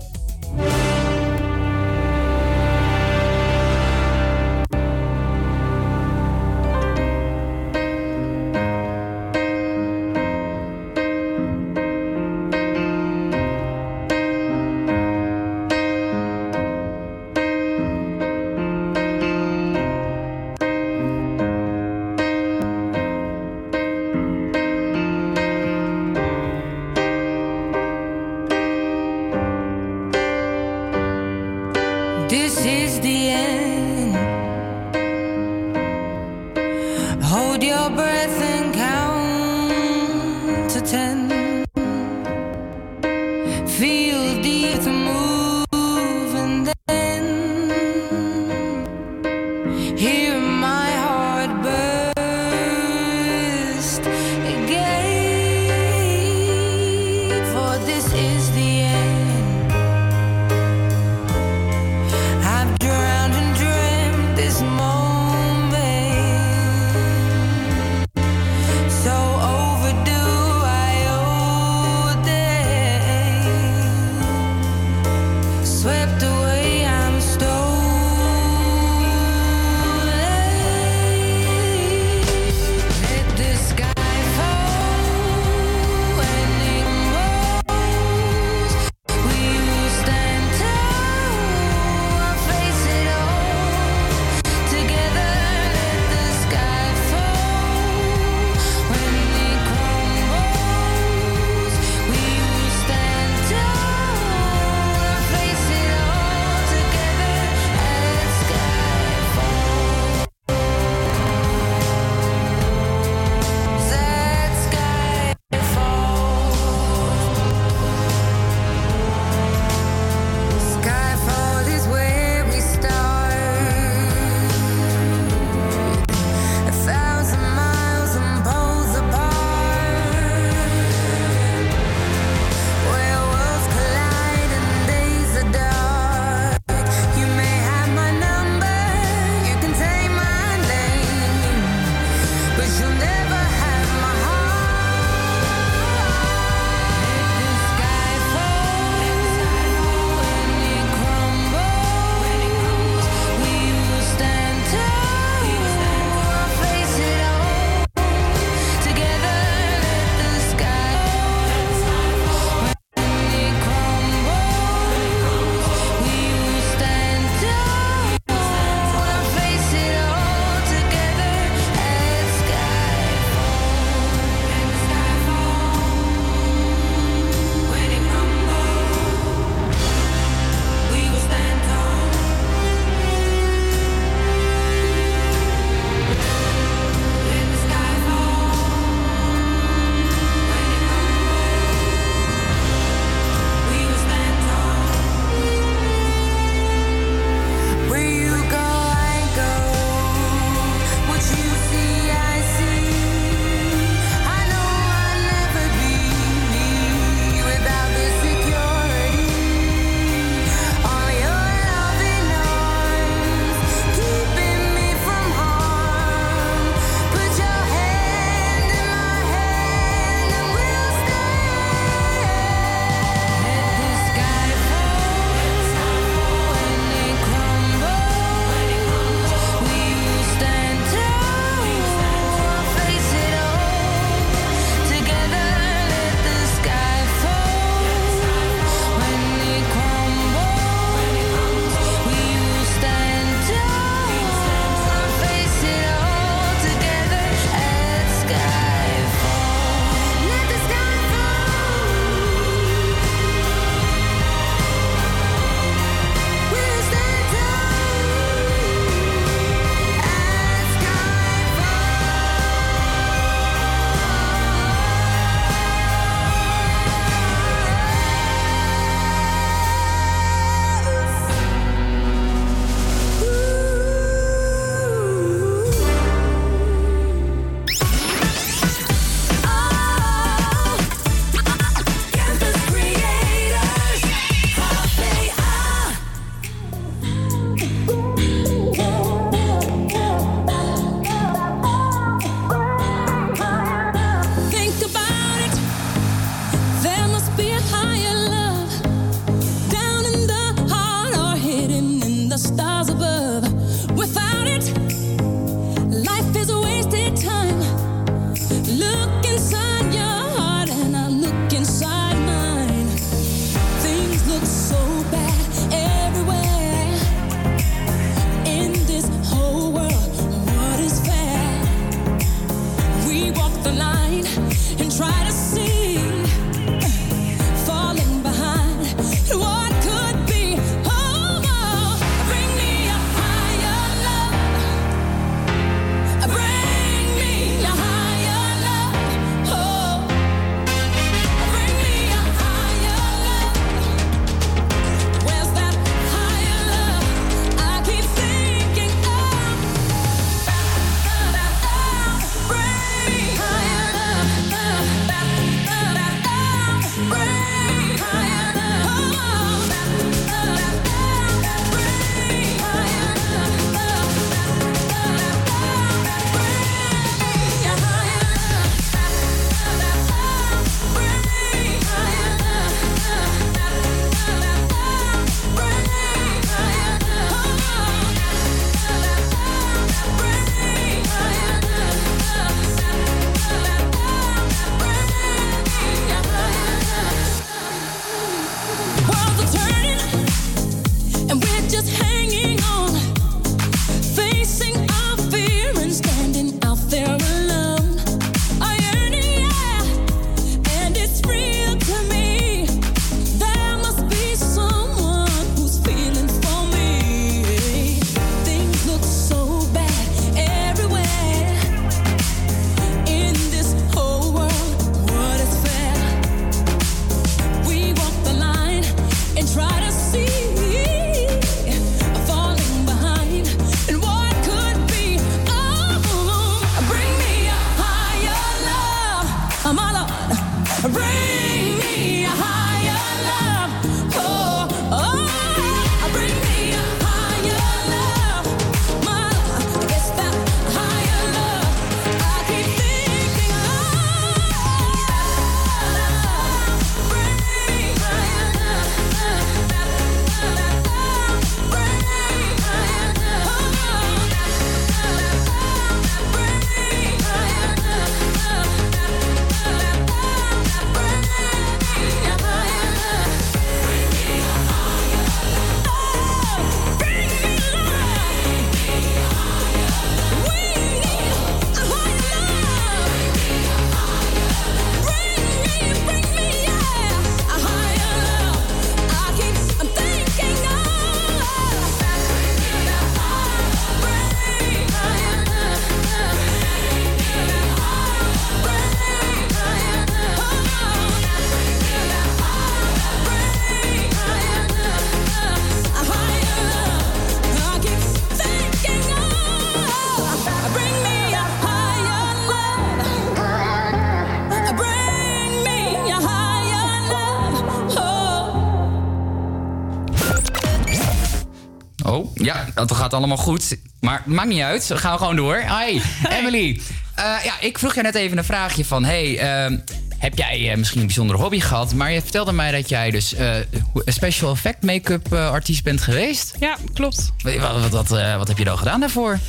Gaat allemaal goed. Maar maakt niet uit. Dan gaan we gewoon door. Hi, Emily. Eh, ja, ik vroeg je net even een vraagje van... Hey, ehm, heb jij eh, misschien een bijzondere hobby gehad? Maar je vertelde mij dat jij dus eh, een special effect make-up artiest bent geweest. Ja, klopt. Wat, wat, wat, wat heb je dan gedaan daarvoor?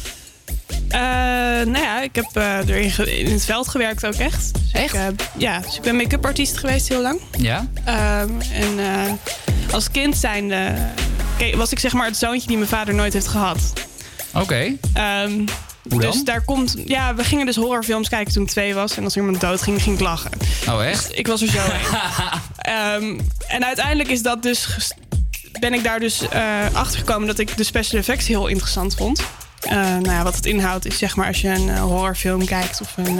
Nou ja, ik heb erin in het veld gewerkt ook echt. echt? ja, dus ik ben make-up artiest geweest heel lang. Ja? Ehm, en als kind zijnde ke- was ik zeg maar het zoontje die mijn vader nooit heeft gehad. Oké. Ehm, Hoe dan? Dus daar komt... Ja, we gingen dus horrorfilms kijken toen ik twee was. En als iemand dood ging, ging ik lachen. Oh, echt? Dus ik was er zo heen. Ehm, en uiteindelijk is dat dus... Ben ik daar dus eh achter gekomen dat ik de special effects heel interessant vond. Eh, nou ja, wat het inhoudt is zeg maar als je een eh, horrorfilm kijkt of een,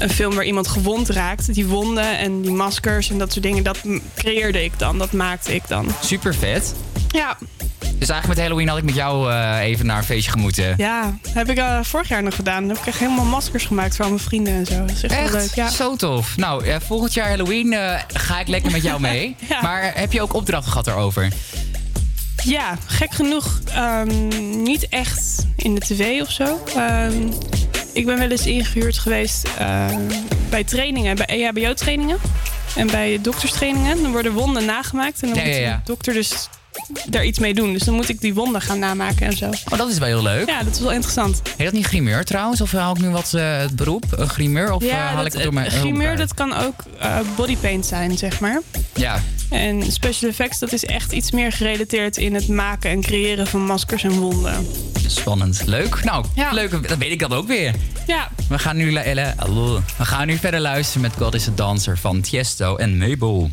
een film waar iemand gewond raakt. Die wonden en die maskers en dat soort dingen, dat creëerde ik dan. Dat maakte ik dan. Super vet. Ja, Dus eigenlijk met Halloween had ik met jou eh, even naar een feestje gemoeten. ja. heb ik eh, vorig jaar nog gedaan. Dan heb ik echt helemaal maskers gemaakt voor al mijn vrienden en zo. Dat is echt, leuk. Ja. Zo tof. Nou, volgend jaar Halloween eh, ga ik lekker met jou mee. Ja. Maar heb je ook opdrachten gehad erover? Ja, gek genoeg ehm, niet echt in de tv of zo. Ehm, ik ben wel eens ingehuurd geweest ehm, bij trainingen, bij EHBO-trainingen. En bij dokterstrainingen. Dan worden wonden nagemaakt. En dan Ja, moet de dokter dus daar iets mee doen. Dus dan moet ik die wonden gaan namaken en zo. Oh, dat is wel heel leuk. Ja, dat is wel interessant. Heet dat niet grimeur trouwens? Of haal ik nu wat eh, het beroep? Een grimeur? Of eh, haal dat, ik het door mijn... grimeur, oh, dat kan ook eh, bodypaint zijn, zeg maar. Ja. En special effects, dat is echt iets meer gerelateerd in het maken en creëren van maskers en wonden. Spannend. Leuk. Nou, leuk. Dat weet ik dan ook weer. Ja. We gaan nu, we gaan nu verder luisteren met God is a Dancer van Tiesto en Mabel.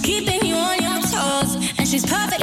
Keeping you on your toes. And she's perfectly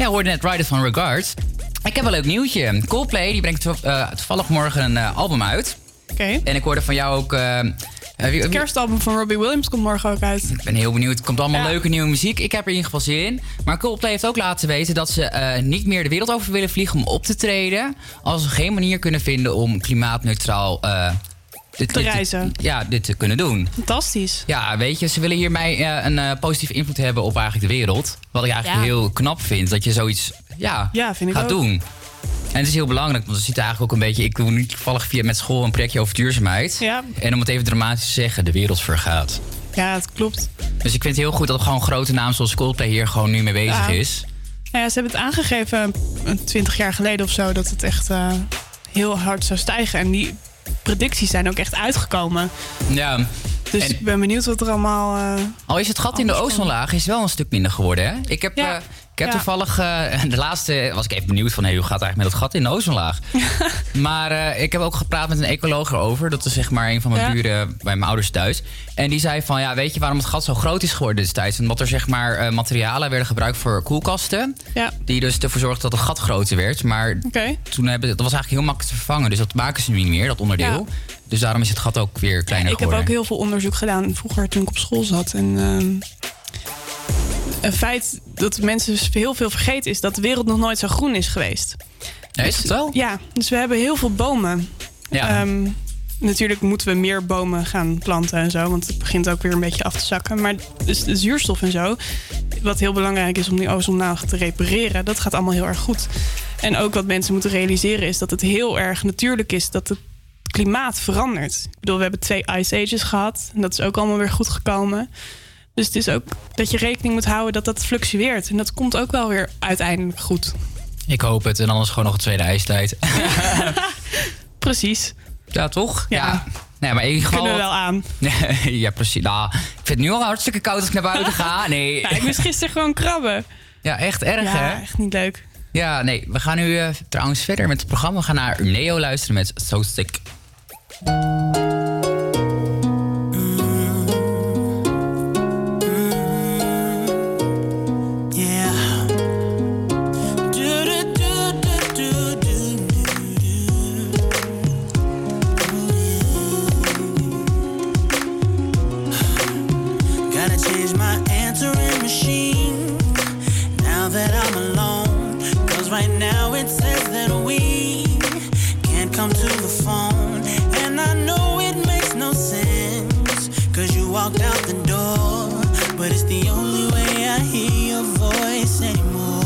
ja, hoorde net Rider van Regard. Ik heb een leuk nieuwtje. Coldplay die brengt eh, toevallig morgen een eh, album uit. Oké. En ik hoorde van jou ook... eh, Het kerstalbum van Robbie Williams komt morgen ook uit. Ik ben heel benieuwd. Er komt allemaal leuke nieuwe muziek. Ik heb er in ieder geval zin in. Maar Coldplay heeft ook laten weten dat ze niet meer de wereld over willen vliegen om op te treden. Als ze geen manier kunnen vinden om klimaatneutraal eh, dit, Te dit- reizen. ja, dit te kunnen doen. Fantastisch. Ja, weet je, ze willen hiermee eh, een eh, positieve invloed hebben op eigenlijk de wereld. Wat ik eigenlijk Ja. heel knap vind, dat je zoiets ja, Ja, vind ik gaat ook. doen. En het is heel belangrijk, want we zitten eigenlijk ook een beetje... Ik doe nu toevallig via met school een projectje over duurzaamheid. Ja. En om het even dramatisch te zeggen, de wereld vergaat. Ja, het klopt. Dus ik vind het heel goed dat gewoon grote namen zoals Coldplay hier gewoon nu mee bezig Ja. is. Nou ja, ze hebben het aangegeven een 20 jaar geleden of zo... dat het echt eh, heel hard zou stijgen. En die predicties zijn ook echt uitgekomen. Ja. Dus En- ik ben benieuwd wat er allemaal... eh, Al is het gat in de ozonlaag is wel een stuk minder geworden, hè? Ik heb, Ja. eh, heb Ja. toevallig... eh, de laatste was ik even benieuwd van... Hey, hoe gaat het eigenlijk met dat gat in de ozonlaag? maar eh, ik heb ook gepraat met een ecoloog erover. Dat is zeg maar een van mijn Ja. buren bij mijn ouders thuis. En die zei van... Ja, weet je waarom het gat zo groot is geworden destijds? Omdat er zeg maar eh, materialen werden gebruikt voor koelkasten. Ja. Die dus ervoor zorgden dat het gat groter werd. Maar toen hebben, dat was eigenlijk heel makkelijk te vervangen. Dus dat maken ze nu niet meer, dat onderdeel. Dus daarom is het gat ook weer kleiner ik heb geworden. ook heel veel onderzoek gedaan vroeger toen ik op school zat. En ehm, een feit dat mensen dus heel veel vergeten is dat de wereld nog nooit zo groen is geweest. Ja, is het wel? Ja, dus we hebben heel veel bomen. Ja. Ehm, natuurlijk moeten we meer bomen gaan planten en zo, want het begint ook weer een beetje af te zakken. Maar dus de zuurstof en zo, wat heel belangrijk is om die ozonlaag te repareren, dat gaat allemaal heel erg goed. En ook wat mensen moeten realiseren is dat het heel erg natuurlijk is dat het klimaat verandert. Ik bedoel, we hebben twee ice ages gehad en dat is ook allemaal weer goed gekomen. Dus het is ook dat je rekening moet houden dat dat fluctueert. En dat komt ook wel weer uiteindelijk goed. Ik hoop het. En anders gewoon nog een tweede ijstijd. Precies. Ja, toch? Ja. Nee, maar in ieder geval... Kunnen we wel aan. ja, precies. Nou, ik vind het nu al hartstikke koud als ik naar buiten ga. Nee. Ja, ik moest gisteren gewoon krabben. Ja, echt erg, ja, hè? echt niet leuk. Ja, nee. We gaan nu eh, trouwens verder met het programma. We gaan naar Neo luisteren met So Sick. Walked out the door. But it's the only way I hear your voice anymore.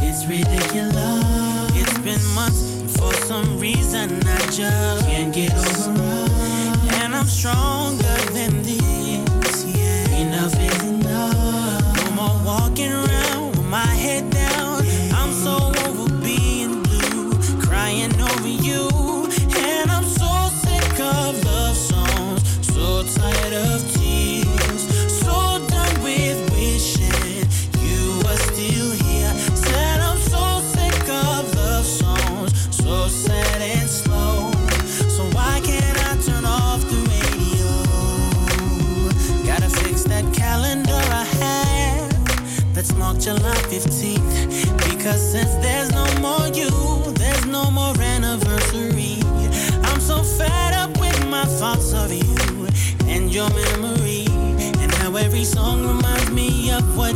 It's ridiculous. It's been months. For some reason, I just can't get over. And I'm stronger than this. Since there's no more you, there's no more anniversary. I'm so fed up with my thoughts of you and your memory. And how every song reminds me of what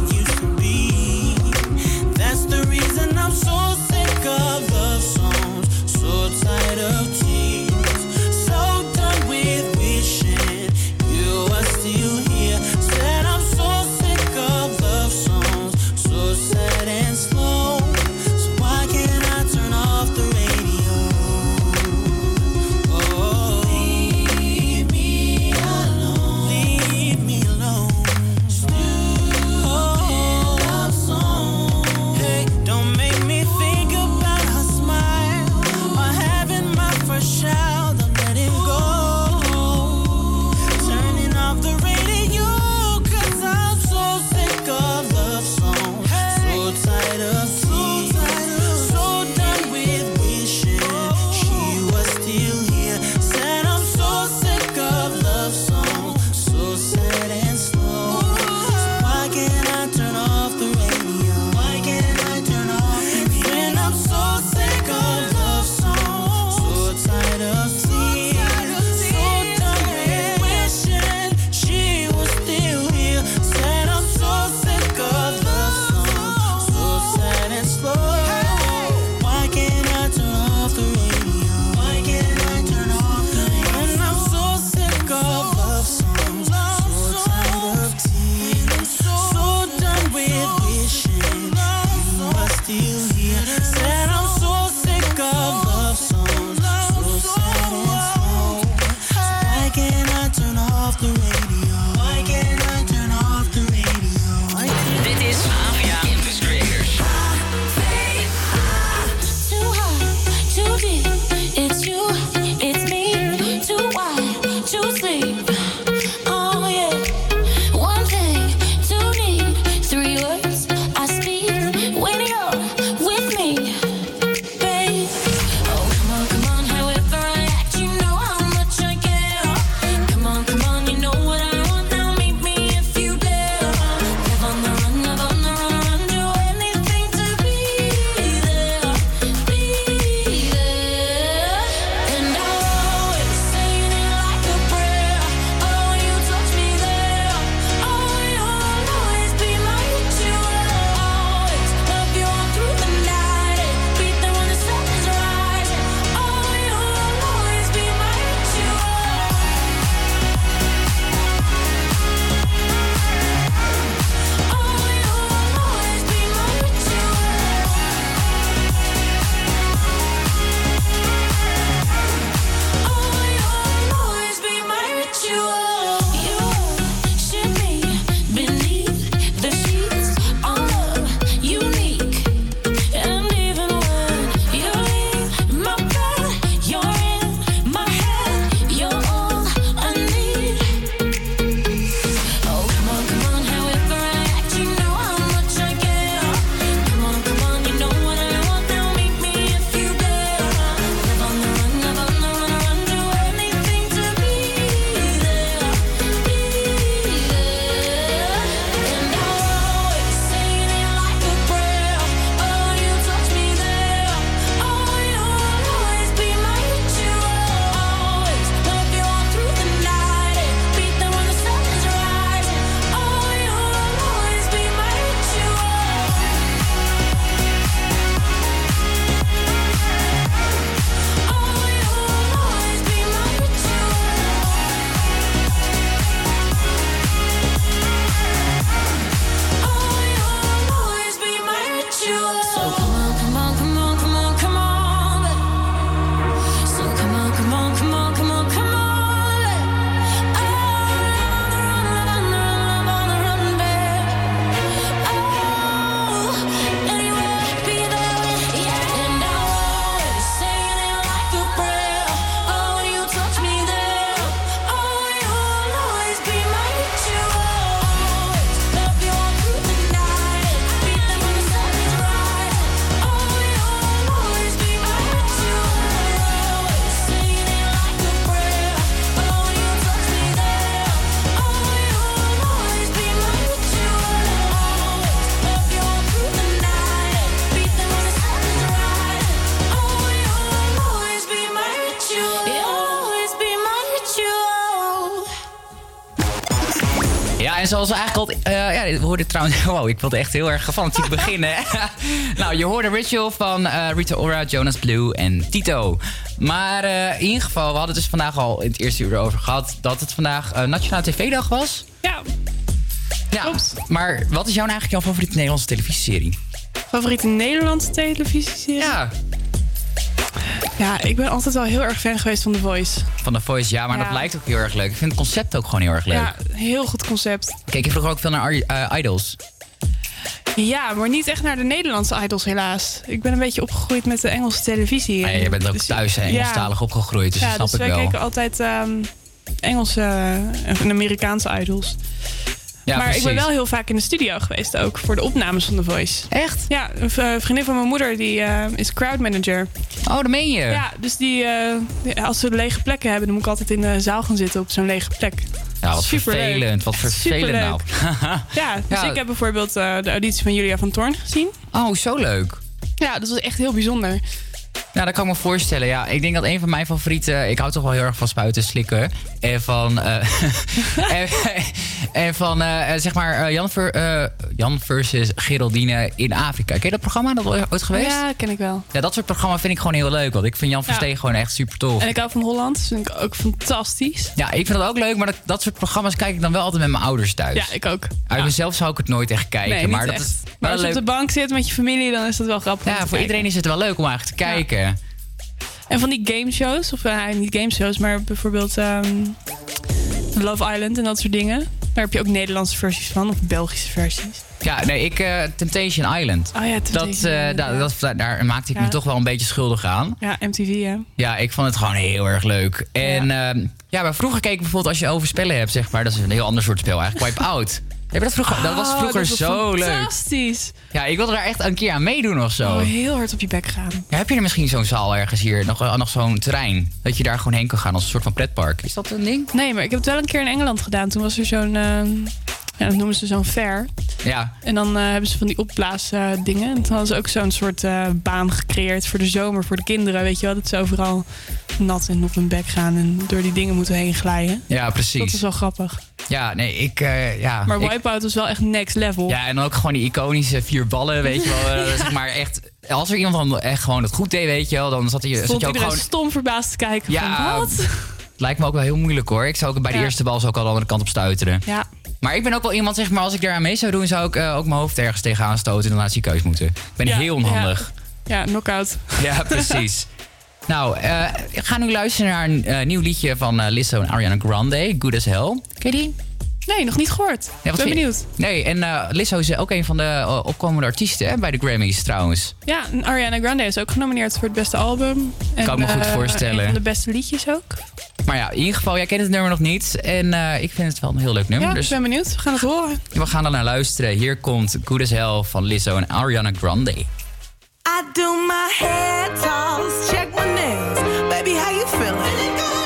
zoals we eigenlijk al... eh, ja, we hoorden trouwens... Wow, ik wilde echt heel erg fanatiek beginnen. nou, je hoorde Ritual van eh, Rita Ora, Jonas Blue en Tito. Maar eh, in ieder geval, we hadden het dus vandaag al in het eerste uur over gehad... dat het vandaag Nationale TV-dag was. Ja. Ja, maar wat is jouw eigenlijk jouw favoriete Nederlandse televisieserie? Favoriete Nederlandse televisieserie? Ja. Ja, ik ben altijd wel heel erg fan geweest van The Voice. Van The Voice, ja, maar Ja. dat lijkt ook heel erg leuk. Ik vind het concept ook gewoon heel erg leuk. Ja, heel goed concept. Kijk je vroeger ook veel naar Ar- eh, Idols? Ja, maar niet echt naar de Nederlandse idols helaas. Ik ben een beetje opgegroeid met de Engelse televisie. Nee, je bent ook Dus- thuis hè, Engelstalig opgegroeid, dus ja, dat snap dus ik wij wel. keken altijd ehm, Engelse en Amerikaanse idols. Ja, maar ik ben wel heel vaak in de studio geweest ook voor de opnames van The Voice. Echt? Ja, een vriendin van mijn moeder die eh, is crowd manager. Oh, dat meen je? Ja, dus die, eh, als ze lege plekken hebben, dan moet ik altijd in de zaal gaan zitten op zo'n lege plek. Ja, wat Superleuk. vervelend. Wat vervelend nou. Ja, dus Ja. ik heb bijvoorbeeld eh, de auditie van Julia van Toorn gezien. Oh, zo leuk. Ja, dat was echt heel bijzonder. Nou, dat kan ik me voorstellen. Ja, ik denk dat een van mijn favorieten... Ik hou toch wel heel erg van spuiten slikken. En van... eh, en, en van, eh, zeg maar, eh, Jan, ver, eh, Jan versus Geraldine in Afrika. Ken je dat programma? Dat ooit geweest? Ja, ken ik wel. Ja, dat soort programma vind ik gewoon heel leuk. Want ik vind Jan Ja. Verstegen gewoon echt super tof. En ik hou van Holland, dat vind ik ook fantastisch. Ja, ik vind dat ook leuk. Maar dat, dat soort programma's kijk ik dan wel altijd met mijn ouders thuis. Ja, ik ook. Uit mezelf zou ik het nooit echt kijken. nee, maar dat echt. is maar als je leuk. op de bank zit met je familie, dan is dat wel grappig. Ja, voor iedereen is het wel leuk om eigenlijk te kijken. En van die gameshows, of eh, niet gameshows, maar bijvoorbeeld ehm, Love Island en dat soort dingen. Daar heb je ook Nederlandse versies van, of Belgische versies. Ja, nee, ik... eh, Temptation Island. Oh ja, Temptation dat, eh, Island, da- ja. dat, daar- maakte ik me toch wel een beetje schuldig aan. Ja, MTV, hè? Ja, ik vond het gewoon heel erg leuk. En ja, ja maar vroeger keek ik bijvoorbeeld als je over spellen hebt, zeg maar. Dat is een heel ander soort spel eigenlijk. Wipe-out. Heb je dat vroeger? dat was Oh, vroeger dat was zo leuk. Fantastisch. Ja, ik wilde daar echt een keer aan meedoen of zo. Oh, heel hard op je bek gaan. Ja, heb je er misschien zo'n zaal ergens hier? Nog, eh, nog zo'n terrein? Dat je daar gewoon heen kan gaan als een soort van pretpark. Is dat een ding? Nee, maar ik heb het wel een keer in Engeland gedaan. Toen was er zo'n, ehm, ja, dat noemen ze zo'n fair. Ja. En dan eh, hebben ze van die opblaasdingen. dingen. en toen hadden ze ook zo'n soort eh, baan gecreëerd voor de zomer, voor de kinderen. Weet je wel, dat ze overal nat en op hun bek gaan en door die dingen moeten heen glijden. Ja, precies. Dat is wel grappig. Ja, nee, ik... eh, ja, Maar ik- Wipeout was wel echt next level. Ja, en dan ook gewoon die iconische vier ballen, weet je wel. zeg maar echt... Als er iemand dan echt gewoon het goed deed, weet je wel, dan zat, hij, zat je ook gewoon... stom verbaasd te kijken Ja, van wat? Lijkt me ook wel heel moeilijk hoor. Ik zou ook bij de eerste bal ook al de andere kant op stuiteren. Ja. Maar ik ben ook wel iemand, zeg maar, als ik daar aan mee zou doen, zou ik eh, ook mijn hoofd ergens tegenaan stoten en dan naar het ziekenhuis moeten. Ik ben Ja, heel onhandig. Ja, knockout. Ja, precies. nou, eh, ik ga nu luisteren naar een eh, nieuw liedje van Lizzo en Ariana Grande, Good as Hell. Ken je die? Nee, nog niet gehoord. Ja, Ik wat ben benieuwd. Nee, en eh, Lizzo is ook een van de eh, opkomende artiesten hè, bij de Grammys trouwens. Ja, en Ariana Grande is ook genomineerd voor het beste album. En, Kan ik me goed eh, voorstellen. Een van de beste liedjes ook. Maar ja, in ieder geval, jij kent het nummer nog niet. En eh, ik vind het wel een heel leuk nummer. Ja, dus ik ben benieuwd. We gaan het horen. we gaan er naar luisteren. Hier komt Good as Hell van Lizzo en Ariana Grande. I do my hair toss, check my nails. Baby, how you feeling?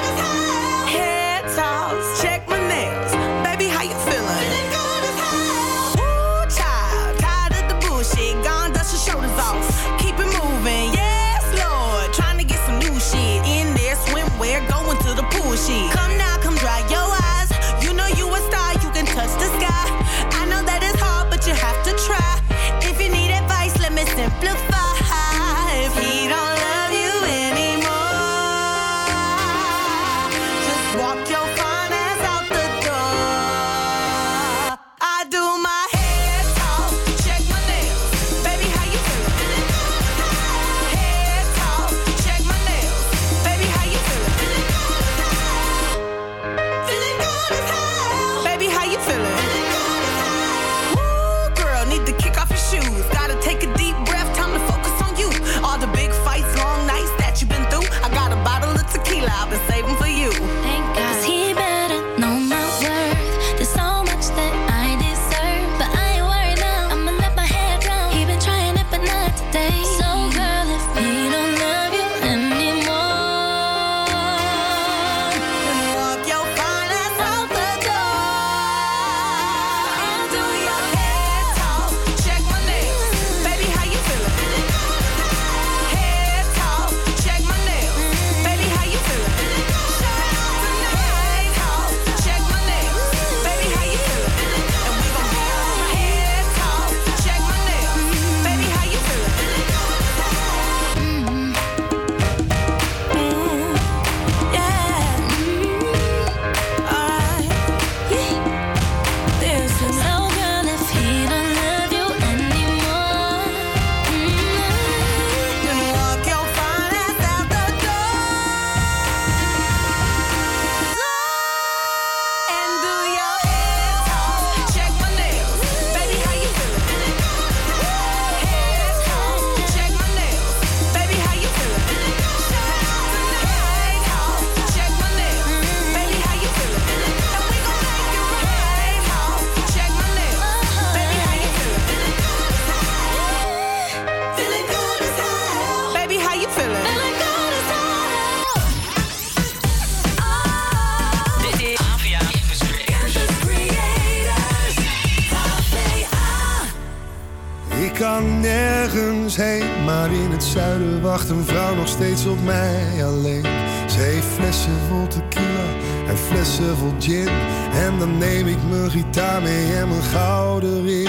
Wacht een vrouw nog steeds op mij alleen. Ze heeft flessen vol tequila en flessen vol gin. En dan neem ik mijn gitaar mee en mijn gouden ring.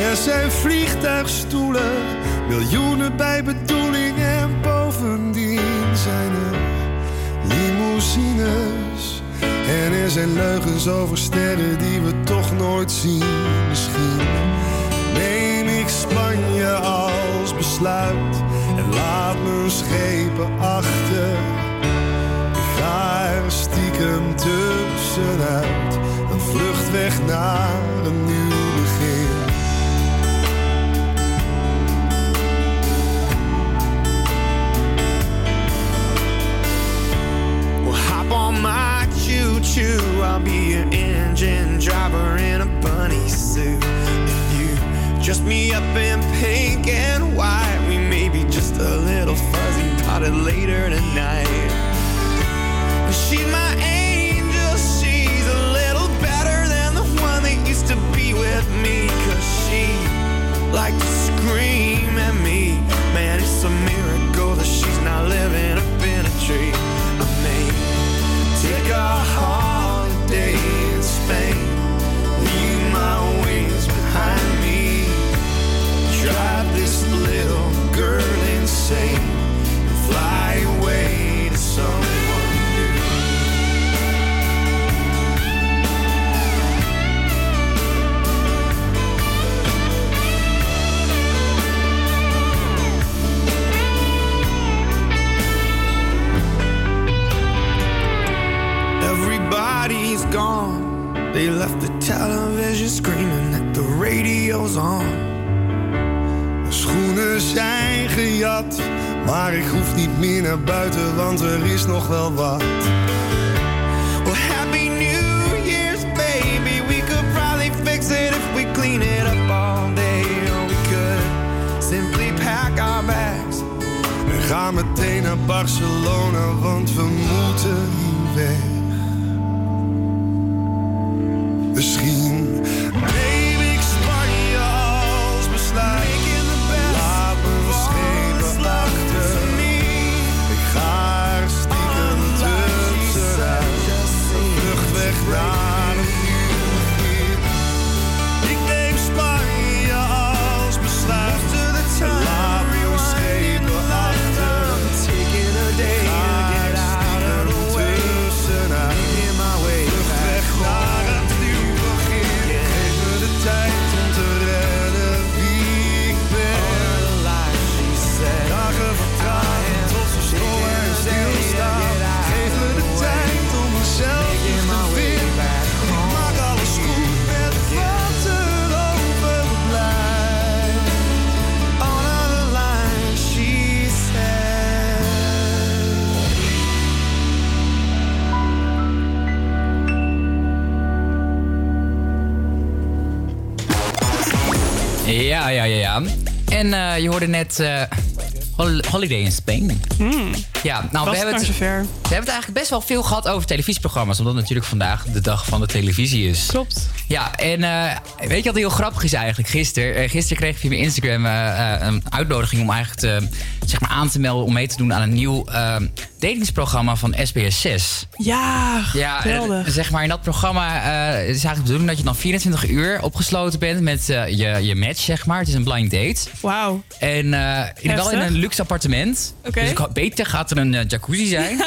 Er zijn vliegtuigstoelen, miljoenen bij bedoeling en bovendien zijn er limousines. En er zijn leugens over sterren die we toch nooit zien. Misschien neem ik Spanje als besluit en laat mijn schepen achter. Ik ga er stiekem tussenuit, een vlucht weg naar een nieuw begin. Well, hop on my choo choo. I'll be your engine driver in a bunny suit. Dress me up in pink and white, we may be just a little fuzzy potted later tonight. She's my angel, she's a little better than the one that used to be with me. Cause she liked to scream at me. Man, it's a miracle that she's not living up in a tree. I may take a holiday in Spain, leave my girl insane, and fly away to someone new. Everybody's gone. They left the television screaming that the radio's on. Schoenen zijn gejat, maar ik hoef niet meer naar buiten, want er is nog wel wat. Well, happy New Year's, baby. We could probably fix it if we clean it up all day. Or we could simply pack our bags. We gaan meteen naar Barcelona, want we moeten weg. Ja, ja, ja, ja. En eh, je hoorde net eh, Hol- Holiday in Spain. Ja, nou, we hebben, het, zover. we hebben het eigenlijk best wel veel gehad over televisieprogramma's. Omdat natuurlijk vandaag de dag van de televisie is. Klopt. Ja, en eh, weet je wat heel grappig is eigenlijk? Gisteren, gisteren kreeg ik via mijn Instagram een uitnodiging om eigenlijk te, zeg maar aan te melden om mee te doen aan een nieuw eh, datingsprogramma van SBS 6. Ja, Ja, geweldig. eh, zeg maar in dat programma het is eigenlijk de bedoeling dat je dan 24 uur opgesloten bent met eh, je, je match, zeg maar. Het is een blind date. Wauw. En eh, in, wel in een luxe appartement. Oké. Dus beter gaat er een jacuzzi zijn.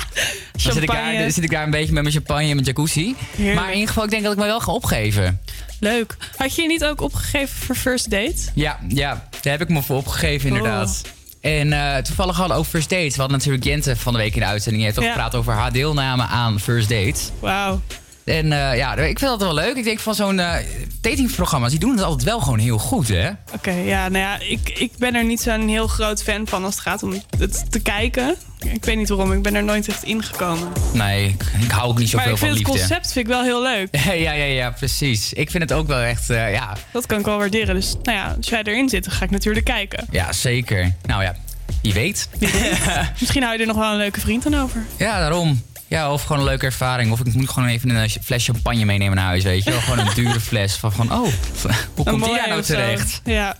dan zit ik, daar, Champagne. dan zit ik daar een beetje met mijn champagne en mijn jacuzzi. Heerlijk. Maar in ieder geval, ik denk dat ik me wel ga opgeven. Leuk. Had je je niet ook opgegeven voor first date? Ja, ja, daar heb ik me voor opgegeven inderdaad. Oh. En eh, toevallig hadden we ook First Dates. We hadden natuurlijk Jente van de week in de uitzending. Heeft ook Ja. gepraat over haar deelname aan First Dates. Wauw. En eh, ja, ik vind dat wel leuk. Ik denk van zo'n eh, datingprogramma's, die doen het altijd wel gewoon heel goed, hè? Oké, ja, nou ja, ik, ik ben er niet zo'n heel groot fan van als het gaat om het te kijken. Ik weet niet waarom, ik ben er nooit echt ingekomen. Nee, ik, ik hou ook niet Maar zoveel ik vind van het liefde. concept vind ik wel heel leuk. ja, ja, ja, precies. Ik vind het ook wel echt, eh, ja, Dat kan ik wel waarderen. Dus nou ja, als jij erin zit, dan ga ik natuurlijk kijken. ja, zeker. Nou ja, wie weet. Misschien hou je er nog wel een leuke vriend aan over. Ja, daarom. Ja, of gewoon een leuke ervaring. Of ik moet gewoon even een fles champagne meenemen naar huis, weet je wel. Gewoon een dure fles van gewoon, oh, hoe komt die nou terecht? Ja.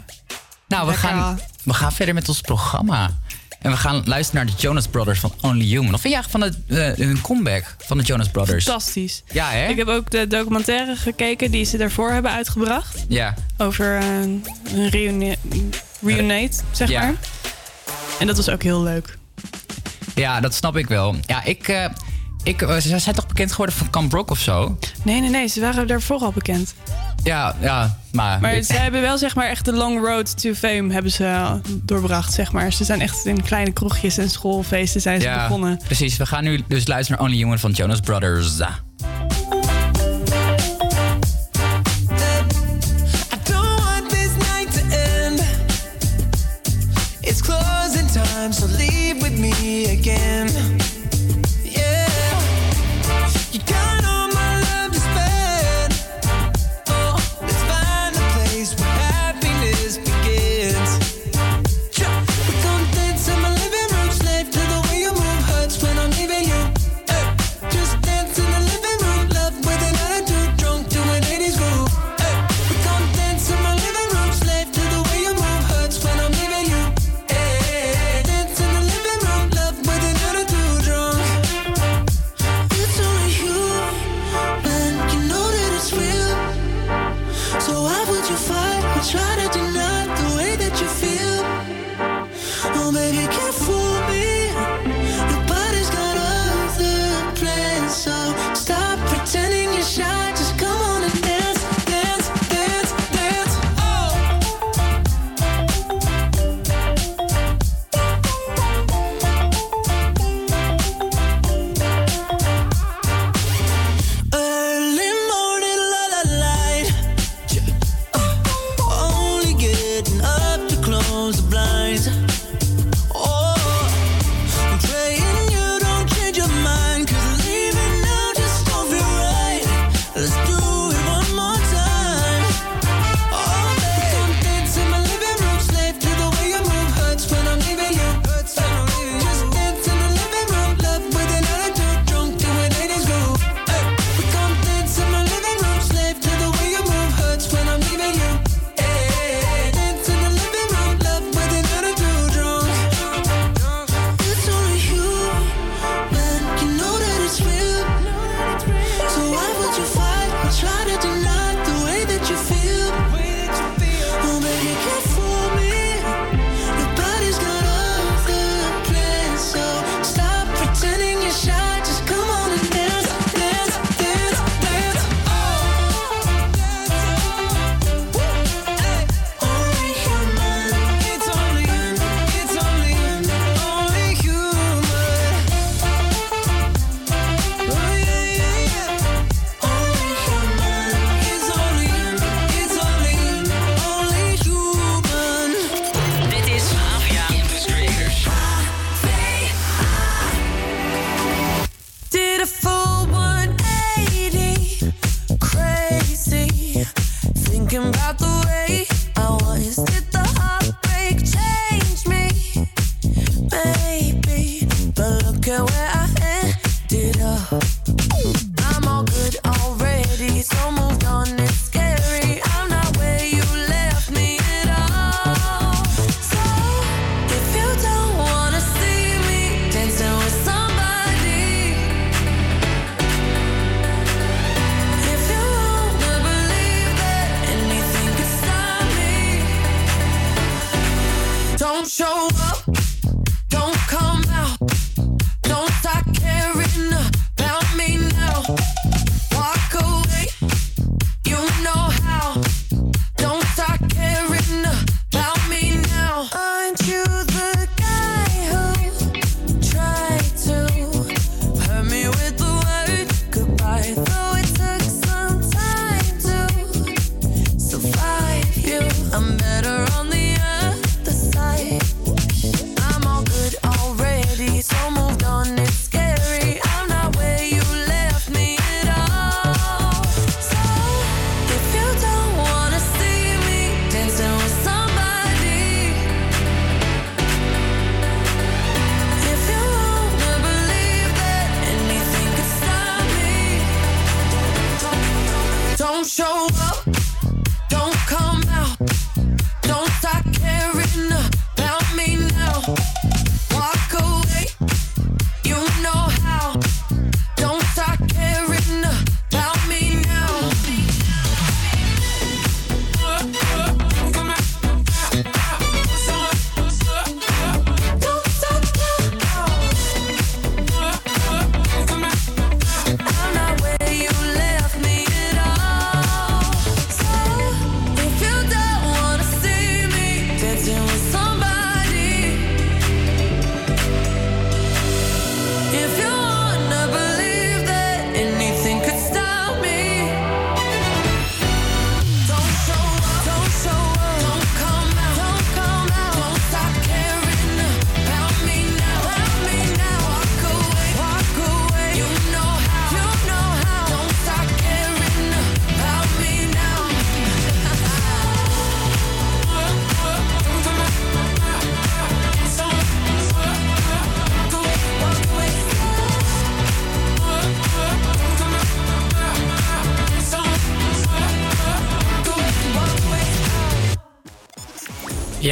Nou, we gaan, we gaan verder met ons programma. En we gaan luisteren naar de Jonas Brothers van Only Human. Of vind van het, eh, hun comeback van de Jonas Brothers? Fantastisch. Ja, hè? Ik heb ook de documentaire gekeken die ze daarvoor hebben uitgebracht. Ja. Over eh, een uh, reunite, zeg maar. En dat was ook heel leuk. Ja, dat snap ik wel. Ja, ik... Eh, ik, eh, ze zijn toch bekend geworden van Camp Brock of zo? Nee, nee, nee. Ze waren daarvoor al bekend. Ja, ja, maar... Maar ze hebben wel, zeg maar, echt de long road to fame hebben ze doorbracht, zeg maar. Ze zijn echt in kleine kroegjes en schoolfeesten zijn ze ja, begonnen. precies. We gaan nu dus luisteren naar Only Human van Jonas Brothers.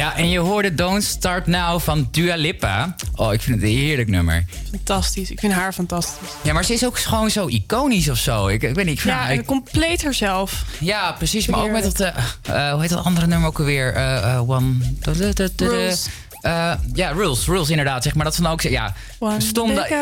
Ja, en je hoorde Don't Start Now van Dua Lipa. Oh, ik vind het een heerlijk nummer. Fantastisch. Ik vind haar fantastisch. Ja, maar ze is ook gewoon zo iconisch of zo. Ik, ik weet niet, ik vind Ja, haar- en ik- compleet haarzelf. ja, precies. Maar ook met dat, eh, eh, hoe heet dat andere nummer ook alweer? Eh, one... Rules. Eh, ja, Rules. Rules inderdaad, zeg maar. Dat is dan ook... Ja, stom dat...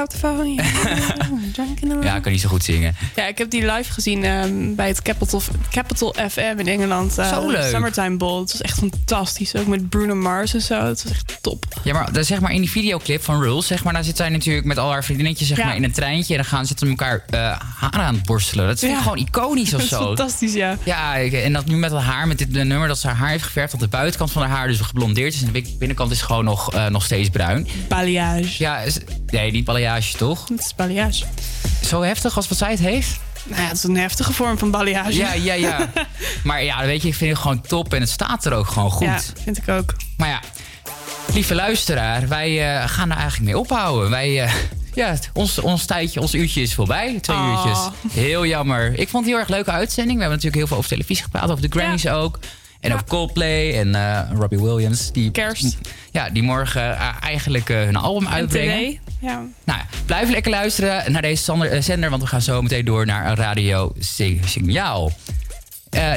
Ja, ik kan niet zo goed zingen. Ja, ik heb die live gezien ehm, bij het Capital, Capital FM in Engeland. eh, Zo leuk. Summertime Bowl. Het was echt fantastisch. Ook met Bruno Mars en zo. Het was echt top. Ja, maar zeg maar in die videoclip van Rules, zeg maar, daar zit zij natuurlijk met al haar vriendinnetjes zeg Ja. maar, in een treintje. En dan gaan ze elkaar eh haren aan het borstelen. Dat is Ja. gewoon iconisch of zo. fantastisch, ja. Ja, en dat nu met haar, met dit nummer dat ze haar haar heeft geverfd. Dat de buitenkant van haar haar dus geblondeerd is. En de binnenkant is gewoon nog, eh, nog steeds bruin. Balayage. Ja, is- nee, niet balayage toch? Het is balayage. Zo heftig als wat zij het heeft? Nou ja, het is een heftige vorm van balayage. Ja, ja, ja. maar ja, weet je, ik vind het gewoon top. En het staat er ook gewoon goed. Ja, vind ik ook. Maar ja, lieve luisteraar, wij eh, gaan er eigenlijk mee ophouden. Wij, eh, ja, ons, ons tijdje, ons uurtje is voorbij. Twee Oh. uurtjes. Heel jammer. Ik vond het heel erg leuke uitzending. We hebben natuurlijk heel veel over televisie gepraat, over de Grammys ook. En over Coldplay en eh, Robbie Williams. Die, Kerst. Ja, die morgen eh, eigenlijk eh, hun album uitbrengen. Ja. Nou, blijf lekker luisteren naar deze zender, want we gaan zo meteen door naar Radio Si- Signaal.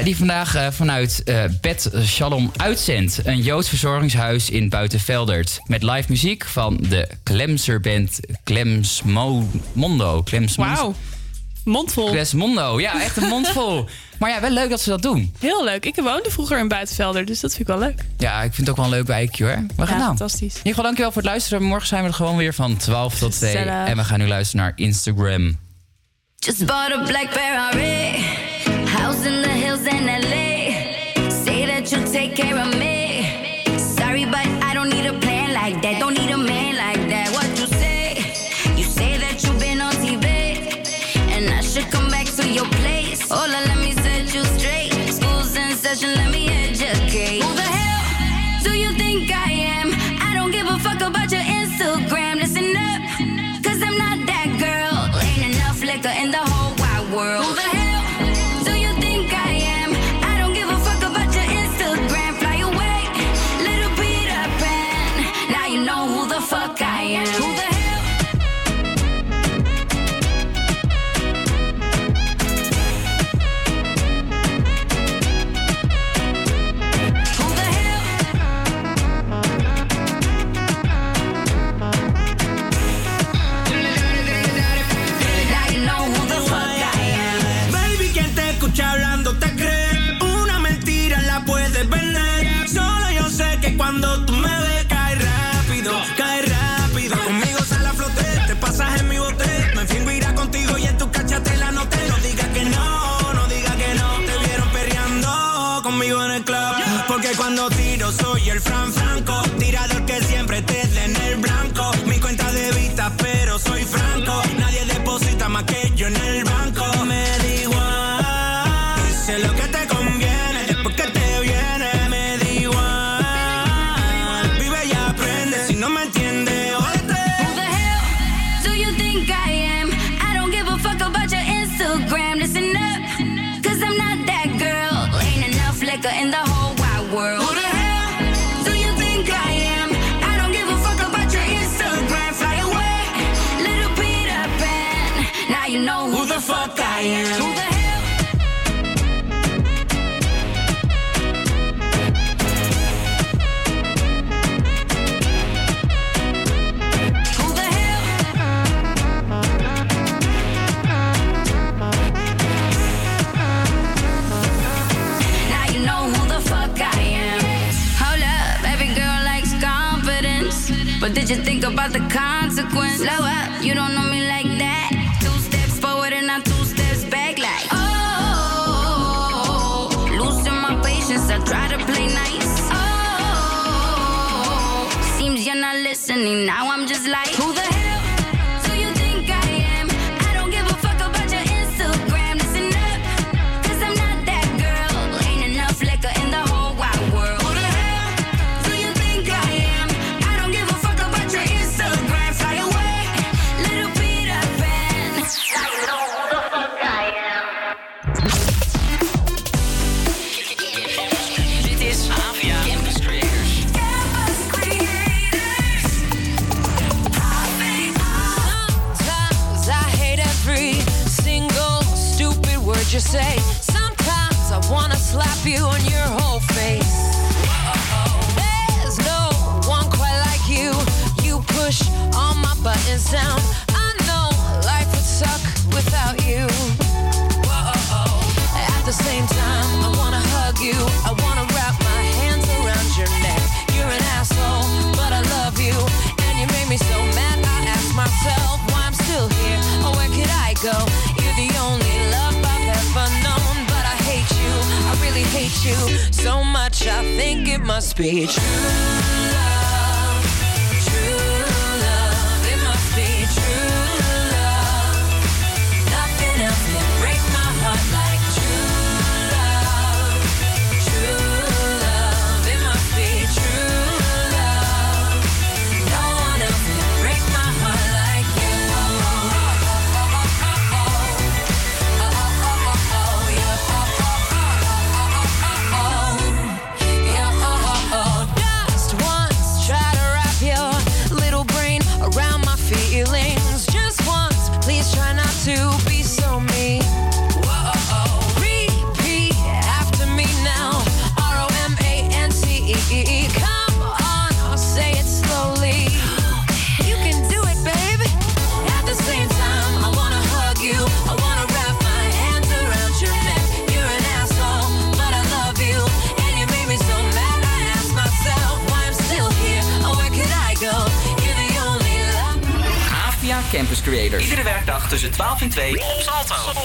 Die vandaag vanuit Bet Shalom uitzendt. Een Joods verzorgingshuis in Buitenveldert. Met live muziek van de Klemser band Klemsmondo. Klemsmondo. Wauw. Mondvol. Klemsmondo, ja, echt een mondvol. maar ja, wel leuk dat ze dat doen. Heel leuk. Ik woonde vroeger in Buitenvelder, dus dat vind ik wel leuk. Ja, ik vind het ook wel een leuk wijkje hoor. We gaan Ja, fantastisch. In ieder geval dankjewel voor het luisteren. Morgen zijn we er gewoon weer van 12 tot 2. Gezellig. En we gaan nu luisteren naar Instagram. Just bought a black Ferrari, house in the hills in LA. Porque cuando tiro soy el Fran Franco. Tirador que siempre te dé en el blanco. think about the consequence. Slow up, you don't know me like that. Two steps forward and I'm two steps back, like oh Losing my patience, I try to play nice. Oh, seems you're not listening. Now I'm you so much, I think it must be true. Iedere werkdag tussen 12 en 2 op Salto.